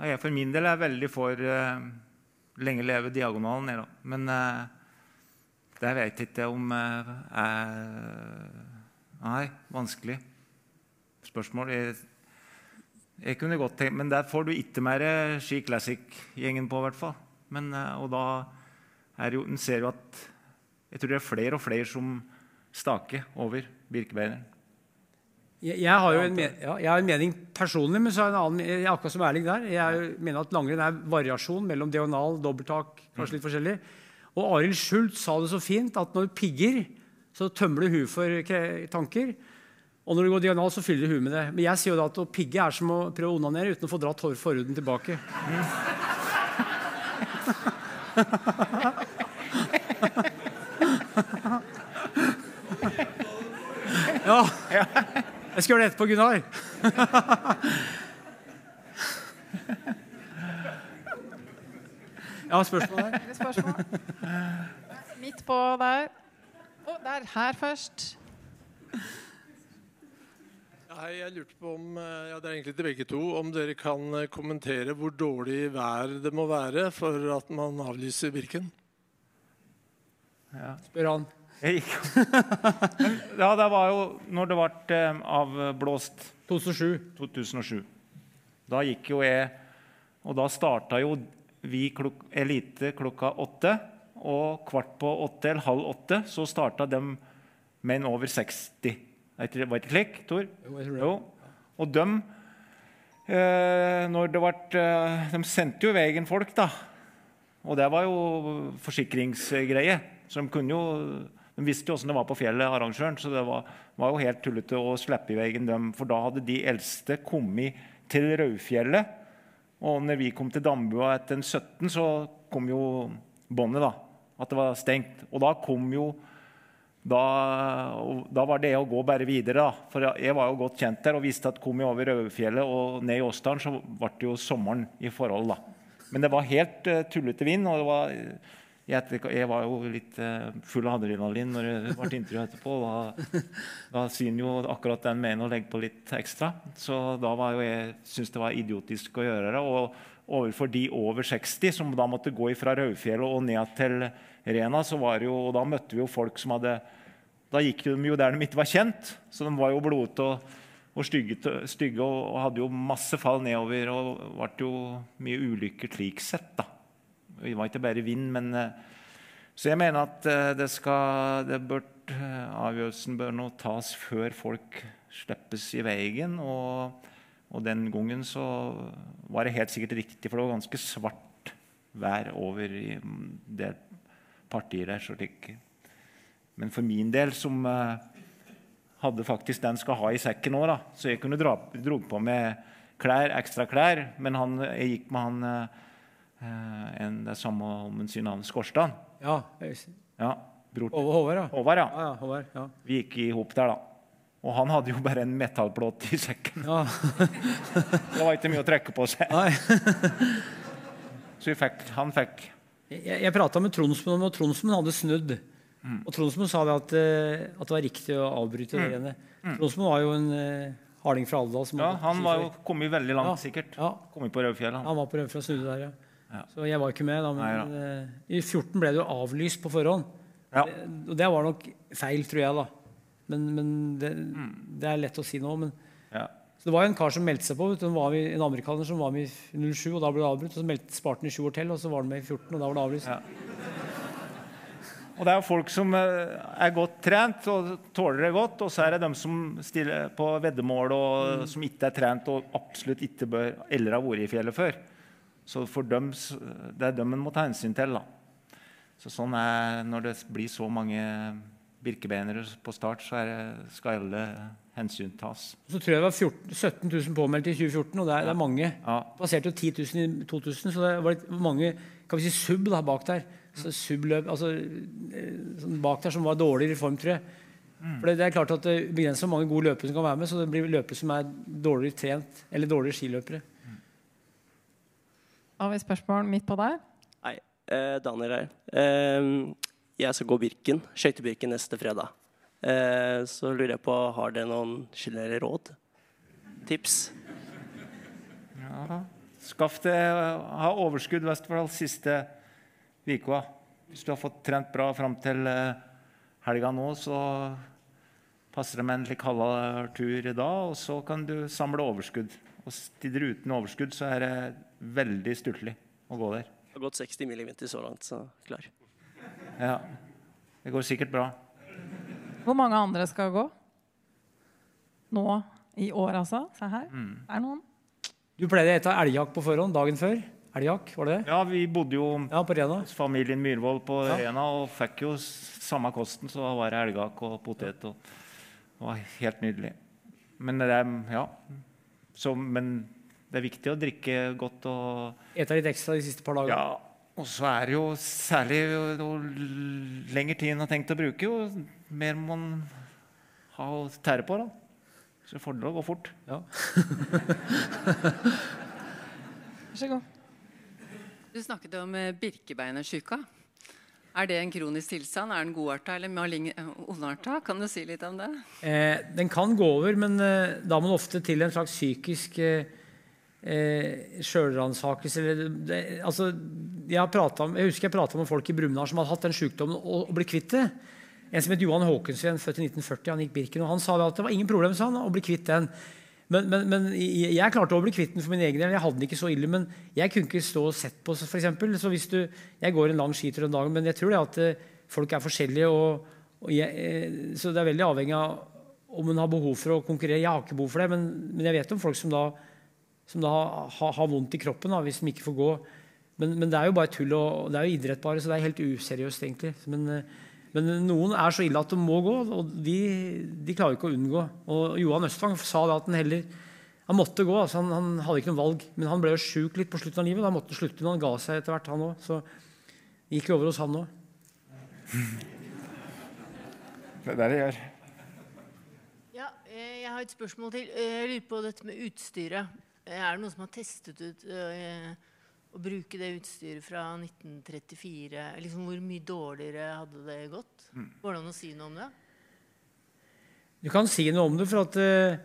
Jeg for min del er veldig for eh, lenge leve diagonalen. Men eh, det vet jeg ikke om eh, er Nei, vanskelig spørsmål. Jeg, jeg kunne godt tenkt, Men der får du ikke mer Ski Classic-gjengen på, i hvert fall. Men, eh, og da er jo, en ser jo at jeg tror det er flere og flere som staker over Birkebeineren. Jeg, jeg har jo en, men, ja, jeg har en mening personlig, men så er jeg en annen, jeg er akkurat som Erling der. Jeg mener at langrenn er variasjon mellom diagonal, dobbelttak, kanskje litt forskjellig. Og Arild Schultz sa det så fint at når du pigger, så tømmer du huet for tanker. Og når du går diagonal, så fyller du huet med det. Men jeg sier jo da at å pigge er som å prøve å onanere uten å få dratt forhuden tilbake. Ja. Jeg skal gjøre det etterpå, Gunnar. Ja, spørsmål her? Spørsmål? Midt på der. Å, der. Her først. Hei, jeg lurte på om eh, ja, det er egentlig til begge to, om dere kan eh, kommentere hvor dårlig vær det må være for at man avlyser Birken? Spør han. Jeg gikk Ja, det var jo når det ble eh, avblåst 2007. 2007. Da gikk jo jeg Og da starta jo vi klok elite klokka åtte. Og kvart på åtte eller halv åtte så starta de med en over 60. Er ikke det- Var det ikke slik, Tor? Jo. Og dem eh, når det ble, eh, De sendte jo i veien folk, da. Og det var jo forsikringsgreie. Så de kunne jo de visste jo åssen det var på fjellet, arrangøren, så det var, var jo helt tullete å slippe i veien dem. For da hadde de eldste kommet til Raufjellet. Og når vi kom til Dambua etter en 17, så kom jo båndet, da. At det var stengt. Og da kom jo da, da var det å gå bare videre. da. For jeg var jo godt kjent der og visste at kom jeg over Raufjellet og ned i Åsdalen, så ble det jo sommeren i forhold. da. Men det var helt uh, tullete vind. og det var, jeg, var jo litt uh, full av adrenalin når det ble intervju etterpå. Da, da sier han jo akkurat den mener å legge på litt ekstra. Så da var jo jeg syntes det var idiotisk å gjøre det. Og overfor de over 60 som da måtte gå fra Raufjellet og ned til Rena, så var det jo, og da møtte vi jo folk som hadde Da gikk de jo der de ikke var kjent, så de var jo blodete og, og stygge, stygge og, og hadde jo masse fall nedover. Og ble jo mye ulykker slik sett, da. Det var ikke bare vind, men eh, Så jeg mener at eh, det skal det bør, eh, Avgjørelsen bør nå tas før folk slippes i veien. Og, og den gangen så var det helt sikkert riktig, for det var ganske svart vær over i det partiet der. Slik. Men for min del, som hadde faktisk den skal ha i sekken òg, så jeg kunne dra dro på med klær, ekstra klær, men han, jeg gikk med han eh, en, det samme om sin navn Skorstad. Ja. Ja, bror Håvard, Håvard, ja. Håvard, ja. Ja, ja, Håvard, ja. Vi gikk i hop der, da. Og han hadde jo bare en metallplåt i sekken. ja. Det var ikke mye å trekke på seg. Så vi fikk, han fikk Jeg, jeg prata med Tronsmoen om og Tronsmoen hadde snudd. Og Tronsmoen sa det at, eh, at det var riktig å avbryte det ene. Tronsmoen var jo en uh, harding fra Alvdal. Ja, han var jo kommet veldig langt, sikkert. Kommet på Rødfjell. han. han var på Rødfjell og snudde der, ja. Ja. Så jeg var ikke med. da, Nei Men eh, i 14 ble det jo avlyst på forhånd. Ja. Det, og det var nok feil, tror jeg. da. Men, men det, det er lett å si nå. men Ja. Så Det var jo en kar som meldte seg på. Med, en amerikaner som var med i 07, og da ble det avbrutt. og Så meldte sparte han i 7 år til, og så var han med i 14, og da var det avlyst. Ja. Og det er jo folk som eh, er godt trent og tåler det godt, og så er det dem som stiller på veddemål og som ikke er trent og absolutt ikke bør eller har vært i fjellet før. Så dem, det er dem en må ta hensyn til. da. Så sånn er når det blir så mange birkebeinere på start, så det, skal alle hensyn tas. Så tror jeg det var 14, 17 000 påmeldte i 2014, og det er, det er mange. Ja. Passerte jo 10 000 i 2000, så det var litt mange kan vi si sub da, bak der. Så subløp, altså eh, sånn bak der som var dårligere i form, tror jeg. For det, det er klart at det begrenser hvor mange gode løpere som kan være med, så det blir løpere som er dårligere trent, eller dårligere skiløpere. Har vi spørsmål midt på der? Hei, eh, Daniel her. Eh, jeg skal gå Birken, skøytebirken neste fredag. Eh, så lurer jeg på, har dere noen generelle råd? Tips? Ja. Skaff deg ha overskudd i hvert fall siste uka. Hvis du har fått trent bra fram til eh, helga nå, så passer det med en litt halv tur i dag, og så kan du samle overskudd. Og Stiller du uten overskudd, så er det veldig stusslig å gå der. Jeg har gått 60 millimeter så langt, så klar. Ja. Det går sikkert bra. Hvor mange andre skal gå? Nå i år, altså? Se her. Det er noen. Du pleide å ete elgjakt på forhånd dagen før. Elgjakt, var det det? Ja, vi bodde jo Ja, på Rena. hos familien Myhrvold på Ja. Rena og fikk jo samme kosten, så da var det elgak og potet. Og, det var helt nydelig. Men det er, ja. Så, men det er viktig å drikke godt og Ete litt ekstra de siste par dagene. Ja. Og så er det jo særlig jo, lengre tid enn har tenkt å bruke, jo mer må man ha å tære på. da. Så det er fordel å gå fort. Ja. Vær så god. Du snakket om eh, birkebeinersjuka. Er det en kronisk tilstand? Er den godarta eller malign- eh, ondarta? Kan du si litt om det? Eh, den kan gå over, men eh, da må man ofte til en slags psykisk eh, eh, sjølransakelse. Altså, jeg, jeg husker jeg prata med folk i Brumunddal som hadde hatt den sykdommen og, og ble kvitt det. En som het Johan Håkensveen, født i 1940. Han gikk Birken, og han sa at det var ingen problem han, å bli kvitt den. Men, men, men jeg klarte å bli kvitt den for min egen del. Jeg hadde den ikke så ille, men jeg kunne ikke stå og sett på. f.eks. så hvis du, jeg går en lang skitur en dag, men jeg tror det at eh, folk er forskjellige. og, og jeg, eh, Så det er veldig avhengig av om hun har behov for å konkurrere. Jeg har ikke behov for det, men, men jeg vet om folk som da, som da har, har vondt i kroppen da, hvis de ikke får gå. Men, men det er jo bare tull, og det er jo idrett bare, så det er helt useriøst, egentlig. Men, eh, men noen er så ille at de må gå, og de, de klarer ikke å unngå. Og Johan Østvang sa da at han heller han måtte gå. altså han, han hadde ikke noe valg. Men han ble jo sjuk litt på slutten av livet. Da måtte han slutte, men han ga seg etter hvert, han òg. Så det gikk jo over hos han òg. Det er det det gjør. Ja, eh, jeg har et spørsmål til. Eh, Jeg lurer på dette med utstyret. Eh, Er det noen som har testet ut eh, å bruke det utstyret fra 1934? Liksom, hvor mye dårligere hadde det gått? Går det an å si noe om det? Du kan si noe om det, for at eh,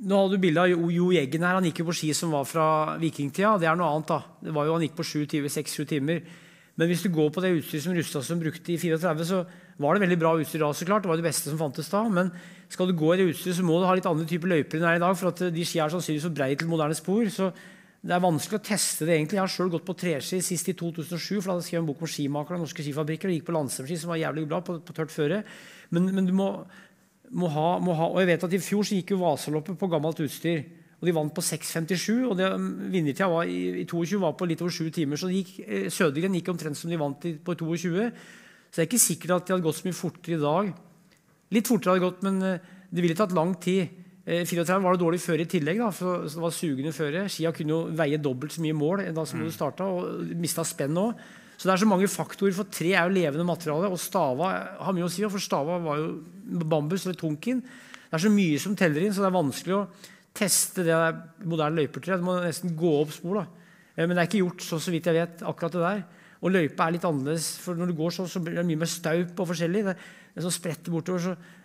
Nå hadde du bilde av Jo, jo Jeggen her. Han gikk jo på ski som var fra vikingtida. Det er noe annet, da. Det var jo, han gikk på seks-sju timer. Men hvis du går på det utstyret som Rustadsson brukte i 34, så var det veldig bra utstyr da. så klart. Det var det beste som fantes da. Men skal du gå i det utstyret, så må du ha litt andre typer løyper enn det er i dag. For at eh, de skia er sannsynligvis for breie til moderne spor. Så det er vanskelig å teste det egentlig. Jeg har sjøl gått på treski sist i 2007, for da hadde jeg skrevet en bok om skimakere og norske skifabrikker. og gikk på Landstrømski, som var jævlig bra på, på tørt føre. Men, men du må, må, ha, må ha Og jeg vet at i fjor så gikk jo Vasaloppet på gammelt utstyr. Og de vant på 6,57. Og det, vinnertida var i, i 22 var på litt over sju timer. Så gikk, eh, Sødegren gikk omtrent som de vant på 22. Så det er ikke sikkert at de hadde gått så mye fortere i dag. Litt fortere hadde gått, men eh, det ville tatt lang tid. Eh, 34 var det dårlig føre i tillegg, da, for det var sugende føre. Skia kunne jo veie dobbelt så mye mål da som du starta, og mista spenn òg. Så det er så mange faktorer, for tre er jo levende materiale, og stava har mye å si. For stava var jo bambus eller tunkin. Det er så mye som teller inn, så det er vanskelig å teste det moderne løypertreet. Du må nesten gå opp spor. da. Eh, Men det er ikke gjort så, så vidt jeg vet, akkurat det der. Og løypa er litt annerledes, for når du går sånn, så blir det mye mer staup og forskjellig. Det, det som spretter bortover, så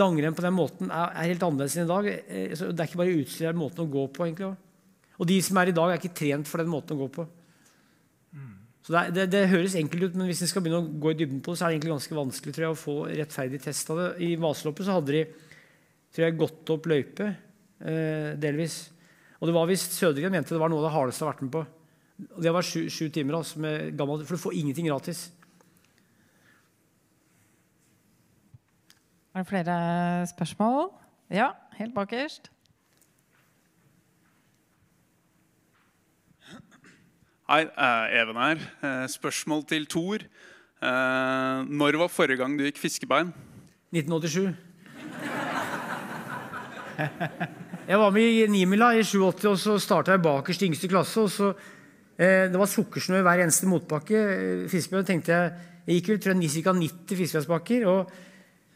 Langrenn på den måten er, er helt annerledes enn i dag. Eh, Så det er ikke bare utstyr, det er måten å gå på. egentlig. Og de som er i dag, er ikke trent for den måten å gå på. Så det, det, det høres enkelt ut, men hvis en skal begynne å gå i dybden på det, så er det egentlig ganske vanskelig tror jeg, å få rettferdig test av det. I Vaseloppet så hadde de tror jeg, gått opp løype, eh, delvis. Og det var visst Sødegren mente det var noe av det hardeste jeg har vært med på. Og det var sju, sju timer, altså, med gammel, for du får ingenting gratis. Er det flere spørsmål? Ja, helt bakerst. Hei, eh, Even her. Eh, Spørsmål til Thor. Eh, når var forrige gang du gikk fiskebein? 1987. Jeg var med i Nimila i 87, og så starta jeg bakerst i yngste klasse. og så Det var sukkersnø i hver eneste motbakke. Fiskebjørn tenkte jeg Jeg gikk vel tror jeg, ca. 90 fiskebjørnsbakker. og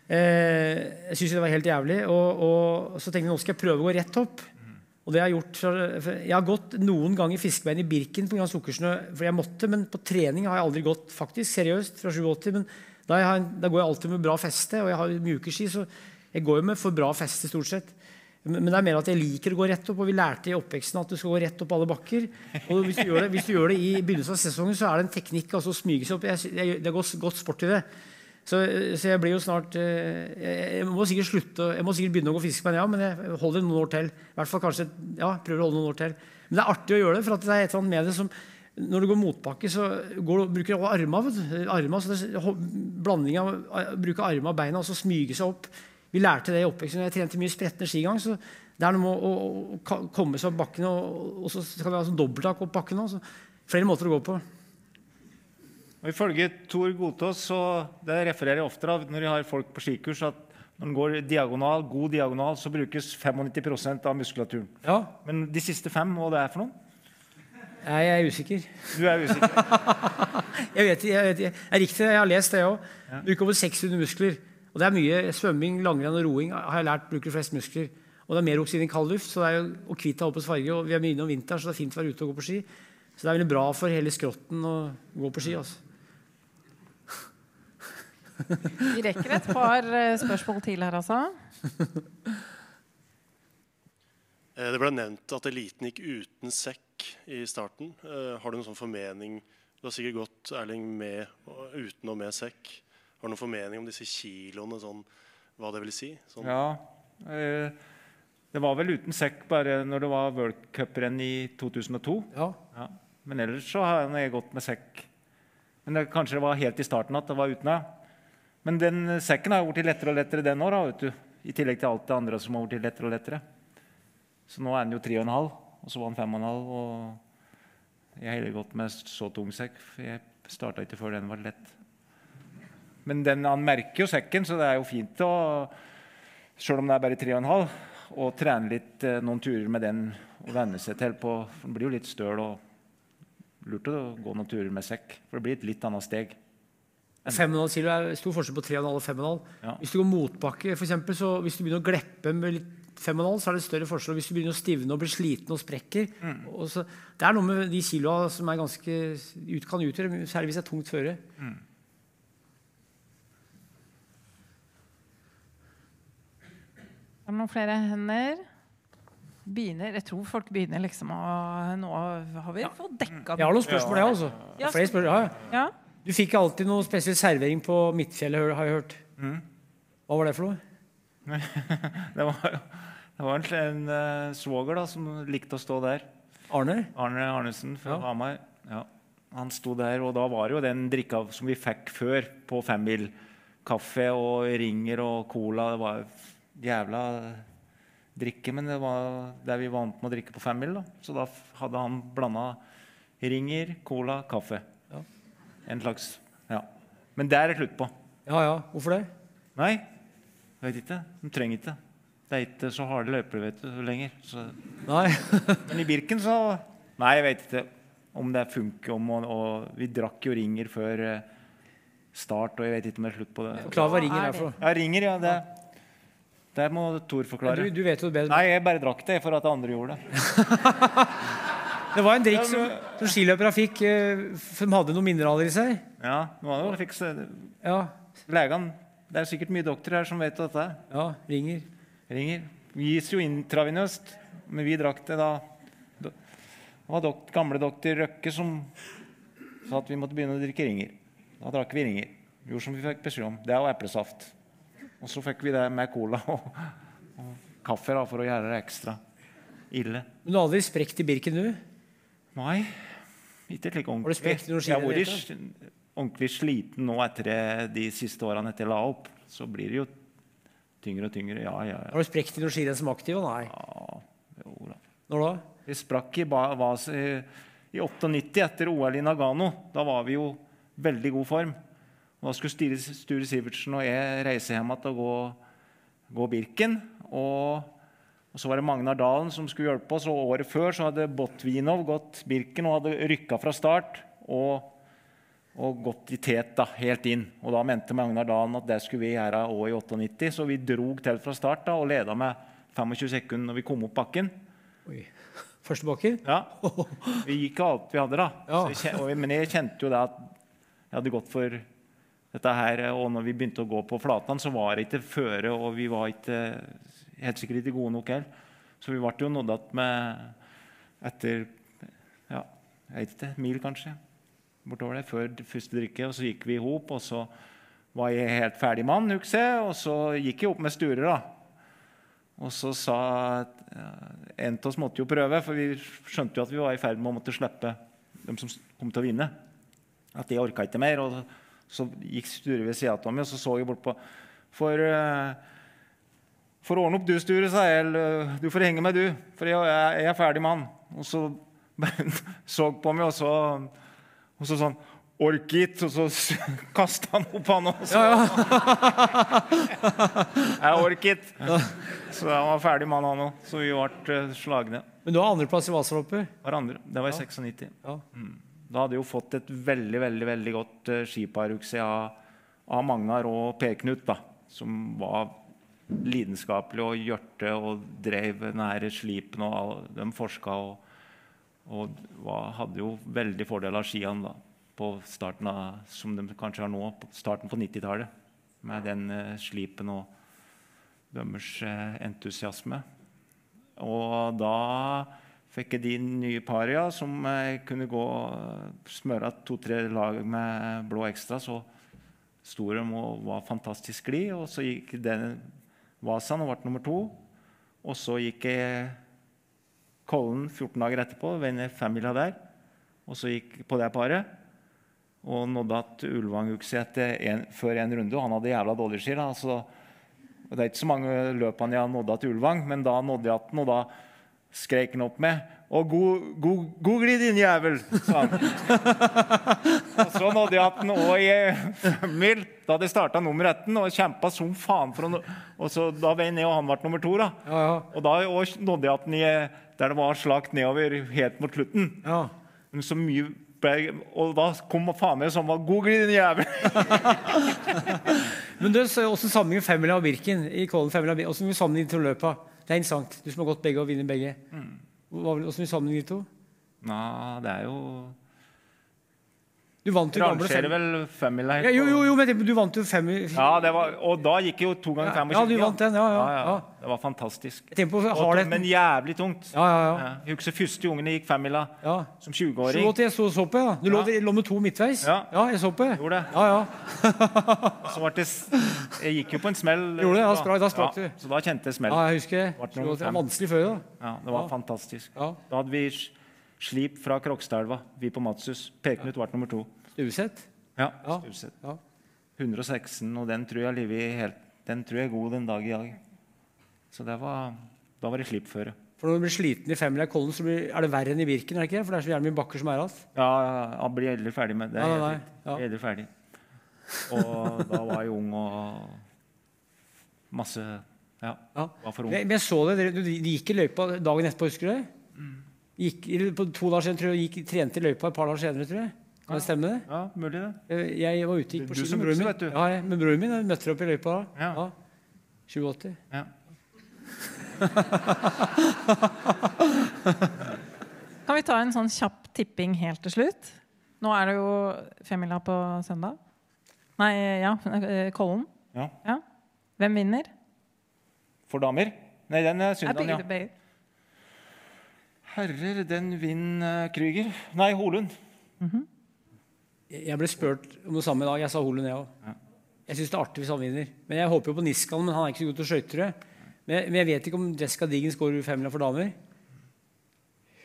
eh, Jeg syntes det var helt jævlig. Og, og så tenkte jeg nå skal jeg prøve å gå rett opp. Og det har Jeg gjort, jeg har gått noen ganger fiskebein i Birken pga. sukkersnø. fordi jeg måtte, Men på trening har jeg aldri gått faktisk, seriøst fra 87. Men da, jeg, da går jeg alltid med bra feste, og jeg har mjuke ski. Så jeg går jo med for bra feste stort sett. Men det er mer at jeg liker å gå rett opp, og vi lærte i oppveksten at du skal gå rett opp alle bakker. Og hvis du gjør det, du gjør det i begynnelsen av sesongen, så er det en teknikk altså å smyge seg opp. Jeg, det er godt, sport i det. Så, så, jeg blir jo snart jeg, jeg, må sikkert slutte Jeg må sikkert begynne å gå fiskebein, ja, men jeg holder noen år til. I hvert fall kanskje, ja, prøver å holde noen år til. Men det er artig å gjøre det, for det er et eller annet med det som Når du går motbakke, så går, bruker du armene. armene så det, blanding av å bruke armene og beina og så smyge seg opp. Vi lærte det i oppveksten. Jeg trente mye spretne skigang. så det er noe med å, å, å komme seg opp bakken, og, og så skal vi ha sånn dobbelttak opp bakken. Også. Flere måter å gå på. Og Ifølge Tor Godtås så det refererer jeg ofte av når jeg har folk på skikurs, at når en går diagonal, god diagonal, så brukes 95% av muskulaturen. Ja. Men de siste fem, hva det er for noe? Jeg er usikker. Du er usikker? jeg vet ikke. Det er riktig, jeg har lest det òg. Bruker over 600 muskler. Og det er mye svømming, langrenn og roing har jeg lært bruker flest muskler. Og det er mer oksygen i kald luft, så det er jo, og kvitte opp farge. Og vi er mye inne om vinteren, så det er fint å være ute og gå på ski. Så det er veldig bra for hele skrotten å gå på ski. altså. Vi rekker et par eh, spørsmål til her, altså. Eh, det ble nevnt at eliten gikk uten sekk i starten. Eh, har du noen sånn formening Du har sikkert gått Erling, med, uten og med sekk. Har du noen formening om disse kiloene, sånn, hva det vil si? Sånn. Ja, det var vel uten sekk bare når det var worldcuprenn i 2002. Ja. ja. Men ellers så har jeg gått med sekk. Men det, kanskje det var helt i starten at det var uten. Men den sekken har blitt lettere og lettere den år, vet du. I tillegg til alt det andre som har blitt lettere og lettere. Så nå er den jo 3,5, og så var den 5,5. Og jeg har heller gått med så tung sekk, for jeg starta ikke før den var lett. Men den, han merker jo sekken, så det er jo fint å Sjøl om det er bare 3,5, å trene litt eh, noen turer med den og venne seg til på Den blir jo litt støl og lurt å gå noen turer med sekk, for det blir et litt annet steg. 5,5 kilo er stor forskjell på 3,5 og 5,5. Ja. Hvis du går motbakke, for eksempel, så hvis du begynner å gleppe med litt 5,5, så er det større forskjell. Hvis du begynner å stivne og bli sliten og sprekker Mm. og så, Det er noe med de kiloa som er ganske, ut, kan utgjøre, særlig hvis det er tungt føre. Mm. Er det noen flere hender? Begynner, jeg tror folk begynner liksom å Nå har vi fått dekka Jeg har noen spørsmål, jeg også. Ja. Flere spørsmål, ja. Ja. Du fikk alltid noe spesiell servering på Midtfjellet, har jeg hørt. Mm. Hva var det for noe? det var, det var en, en uh, svoger da, som likte å stå der. Arne? Arne Arnesen fra Ja. Hamar. Ja. Han sto der, og da var det jo den drikka som vi fikk før på femmil. Kaffe og ringer og cola. Det var jævla drikke, men det var det vi vant med å drikke på femmil. da. Så da hadde han blanda ringer, cola, kaffe. Ja. En slags Ja. Men det er det slutt på. Ja, ja. Hvorfor det? Nei, jeg vet ikke. De trenger ikke. Det er ikke så harde løyper vet du, lenger. Så. Nei. Men i Birken så Nei, jeg vet ikke om det funker. Om, og, og vi drakk jo ringer før eh, start, og jeg vet ikke om det er slutt på det. Forklar hva ringer er for noe. Ja, ringer, ja. Det, det må Tor forklare. Du- du vet jo bedre. Nei, jeg bare drakk det for at andre gjorde det. Det var en drikk som, som skiløpere fikk, eh, som hadde noen mineraler i seg. Ja, noen av fikk Ja. Legene Det er sikkert mye doktorer her som vet dette. Ja, ringer. Ringer. Vi gis jo intravenøst, men vi drakk det da Det var dokt, gamle doktor Røkke som sa at vi måtte begynne å drikke ringer. Da drakk vi ringer. Gjorde som vi fikk beskjed om. Det og eplesaft. Og så fikk vi det med cola og, og kaffe da, for å gjøre det ekstra ille. Men du har aldri sprekt i Birken, du? Nei, ikke slik Har du ordentlig. sprekt Jeg har vært ordentlig sliten nå etter de siste årene etter jeg la opp. Så blir det jo tyngre og tyngre. Ja, ja, ja. Har du sprekt i noen skirenn som aktiv? Nei. Ja, Jo da. Når da? Vi sprakk i, i, i 98 etter OL i Nagano. Da var vi jo veldig god form. Da skulle Sture, Sivertsen og jeg reise hjem igjen og gå, gå Birken. Og, og så var det Magnar Dalen som skulle hjelpe oss. Og året før så hadde Botvinov gått Birken og hadde rykka fra start. Og, og gått i tet da, helt inn. Og da mente Magnar Dalen at det skulle vi gjøre òg i 98. Så vi drog til fra start da, og leda med 25 sekunder når vi kom opp bakken. Oi. Første bakken? Ja. Vi gikk av alt vi hadde, da. Så jeg, men jeg kjente jo det at jeg hadde gått for dette her. Og når vi begynte å gå på flatene, så var det ikke føre, og vi var ikke helt sikkert ikke gode nok heller. Så vi ble jo nådd igjen med etter ja, jeg vet ikke, mil kanskje. Bortover det, før første drikke. Og så gikk vi i hop, og så var jeg helt ferdig mann, husker. Og så gikk jeg opp med Sture, da. Og så sa En av oss måtte jo prøve, for vi skjønte jo at vi var i ferd med å måtte slippe dem som kom til å vinne. At de orka ikke mer. Og så gikk Sture ved sida av meg, og så så jeg bort på For, eh, for å ordne opp du, Sture, sa jeg. Du får henge med, du. For jeg, jeg, jeg er ferdig mann. Og så så på meg, og så, og så sånn Ork it! Og så kasta han opp han også. jeg ork it! Så han var ferdig mann, han òg. Så vi ble eh, slagne. Men du har andreplass i Vasaloppet? Var andre. Det var i Ja. 96. Ja. Mm. Da hadde jeg jo fått et veldig veldig, veldig godt uh, skiparukse av, av Magnar og Per Knut, da, som var lidenskapelig og gjørte og drev denne slipen. og De forska og, og var, hadde jo veldig fordel av skiene da, på starten av, som de kanskje har nå, på starten på 90-tallet. Med den eh, slipen og deres eh, entusiasme. Og da fikk de nye paria som kunne gå smøre to-tre lag med blå ekstra. Så sto de og var fantastisk glid. Og så gikk den Vasaen og ble nummer to. Og så gikk jeg Kollen 14 dager etterpå, venner femmila der. Og så gikk på det paret. Og nådde at Ulvang Ukset før en runde. Og han hadde jævla dårlig ski. da, så og Det er ikke så mange løp han jeg nådde til Ulvang, men da nådde jeg at og da skrek han opp med Og god, god, god glid, din jævel! sa han. og så nådde jeg at den òg i femmil. Da hadde jeg starta nummer 18 og kjempa som faen. for nå- Og så Da var jeg ned, og han ble nummer to. da. Og da nådde jeg at den i, der det var slakt nedover helt mot slutten. Men så mye og da kom faen meg sånn God glid, din jævel! Men du, Åssen sammenligner Femmila og Birken i Kollen Femmila og Birken? Du sammenligne de to løpa? Det er interessant. Du som har gått begge og vinner begge. Hva vil- Hvordan vil du sammenligne de to? Nei, det er jo Du vant jo gamle fem... vel femmila Ja, jo, jo, jo, men du vant jo fem Ja, det var, og da gikk jo to ganger Ja, 25. ja, du vant den, ja, ja, ja. Det var fantastisk. På, Og- Men jævlig tungt. Ja, ja, ja. Jeg husker første jeg gikk femmila som 20-åring. 87, jeg så, så på, ja. Du lå, Ja. lå med to midtveis? Ja. jeg så på. jeg. Gjorde det. Ja, ja. Så ble det, jeg gikk jo på en smell. Gjorde det? Sprak- da sprak ja, du. Så da kjente jeg smell. Ja, jeg husker det. Det var vanskelig før, da. Ja, det var Ja. fantastisk. Ja. Da hadde vi slip fra Krokstadelva, vi på Matsus. Per-Knut ble nummer to. Stuvseth? Ja. Ja. Stuvseth. Ja. 116, og den tror jeg lever helt Den tror jeg er god den dag i dag. Så det var, da var det slipføre. For når du blir sliten i Femmila i Kollen, så blir, er det verre enn i Birken? er det ikke? For det er så gjerne mye bakker som er igjen. Ja, jeg blir aldri ferdig med det. Ja, nei, ja. ferdig. Og da var jeg ung og masse Ja, var for ung. Men, jeg så det, du, du, gikk i løypa dagen etterpå, husker du det? Gikk, på to dager siden, tror jeg, gikk, trente i løypa et par dager senere, tror jeg. Kan det stemme det? Ja, mulig det. Eh, Jeg var ute gikk på ski med broren min. vet du. Ja, jeg, med broren min. Jeg møtte opp i løypa da. Ja. 87. Ja. Kan vi ta en sånn kjapp tipping helt til slutt? Nå er det jo femmila på søndag. Nei, ja. eh, Kollen. Ja. Hvem vinner? For damer? Nei, den er søndagen, ja. Herrer, den vinner Krüger. Nei, Holund. Jeg jeg ble spurt om det samme i dag. Jeg sa Holund, jeg òg. Jeg syns det er artig hvis han vinner. Men jeg håper jo på Niskan, men han er ikke så god til å skøyte, tror jeg. Men men jeg vet ikke om Jessica Diggen går femmila for damer.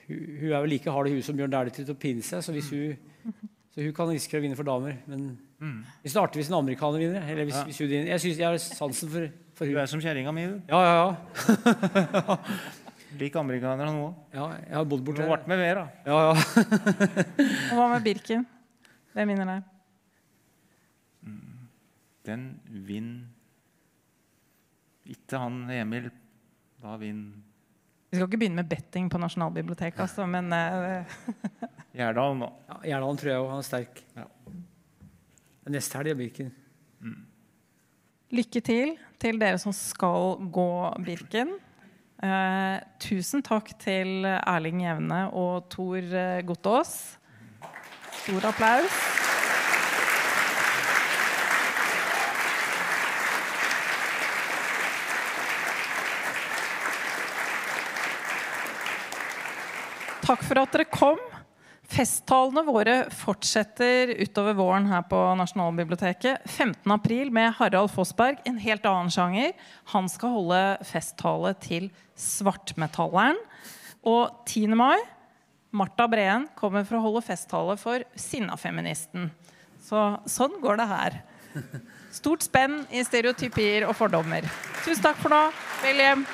Hun, hun er vel like hard i huet som Bjørn Dæhlie til å pinne seg, så, hvis hun, så hun kan risikere å vinne for damer. Men Mm. hvis det er artig hvis en amerikaner vinner. Eller hvis, Ja. hvis hun vinner. Jeg, synes, jeg har sansen for, for hun. Du er som kjerringa mi, du. Ja, ja, ja. Lik amerikanerne nå. ja jeg har bodd borti har vært med mer, da. Ja, ja. Og hva med Birken? Det minner der? Mm. Den vinner Ikke han Emil. Hva vinner Vi skal ikke begynne med betting på Nasjonalbiblioteket, altså, men eh, Gjerdal nå. Ja, Gjerdalen tror jeg òg. Han er sterk. Neste helg er Birken. lykke til til dere som skal gå Birken. Eh, tusen takk til Erling Jevne og Tor eh, Gottaas. Stor applaus. Takk for at dere kom. Festtalene våre fortsetter utover våren her på Nasjonalbiblioteket. 15. april med Harald Fossberg, en helt annen sjanger. Han skal holde festtale til Svartmetalleren. Og 10. mai Marta Breen kommer for å holde festtale for Sinnafeministen. Så sånn går det her. Stort spenn i stereotypier og fordommer. Tusen takk for nå. Hjem.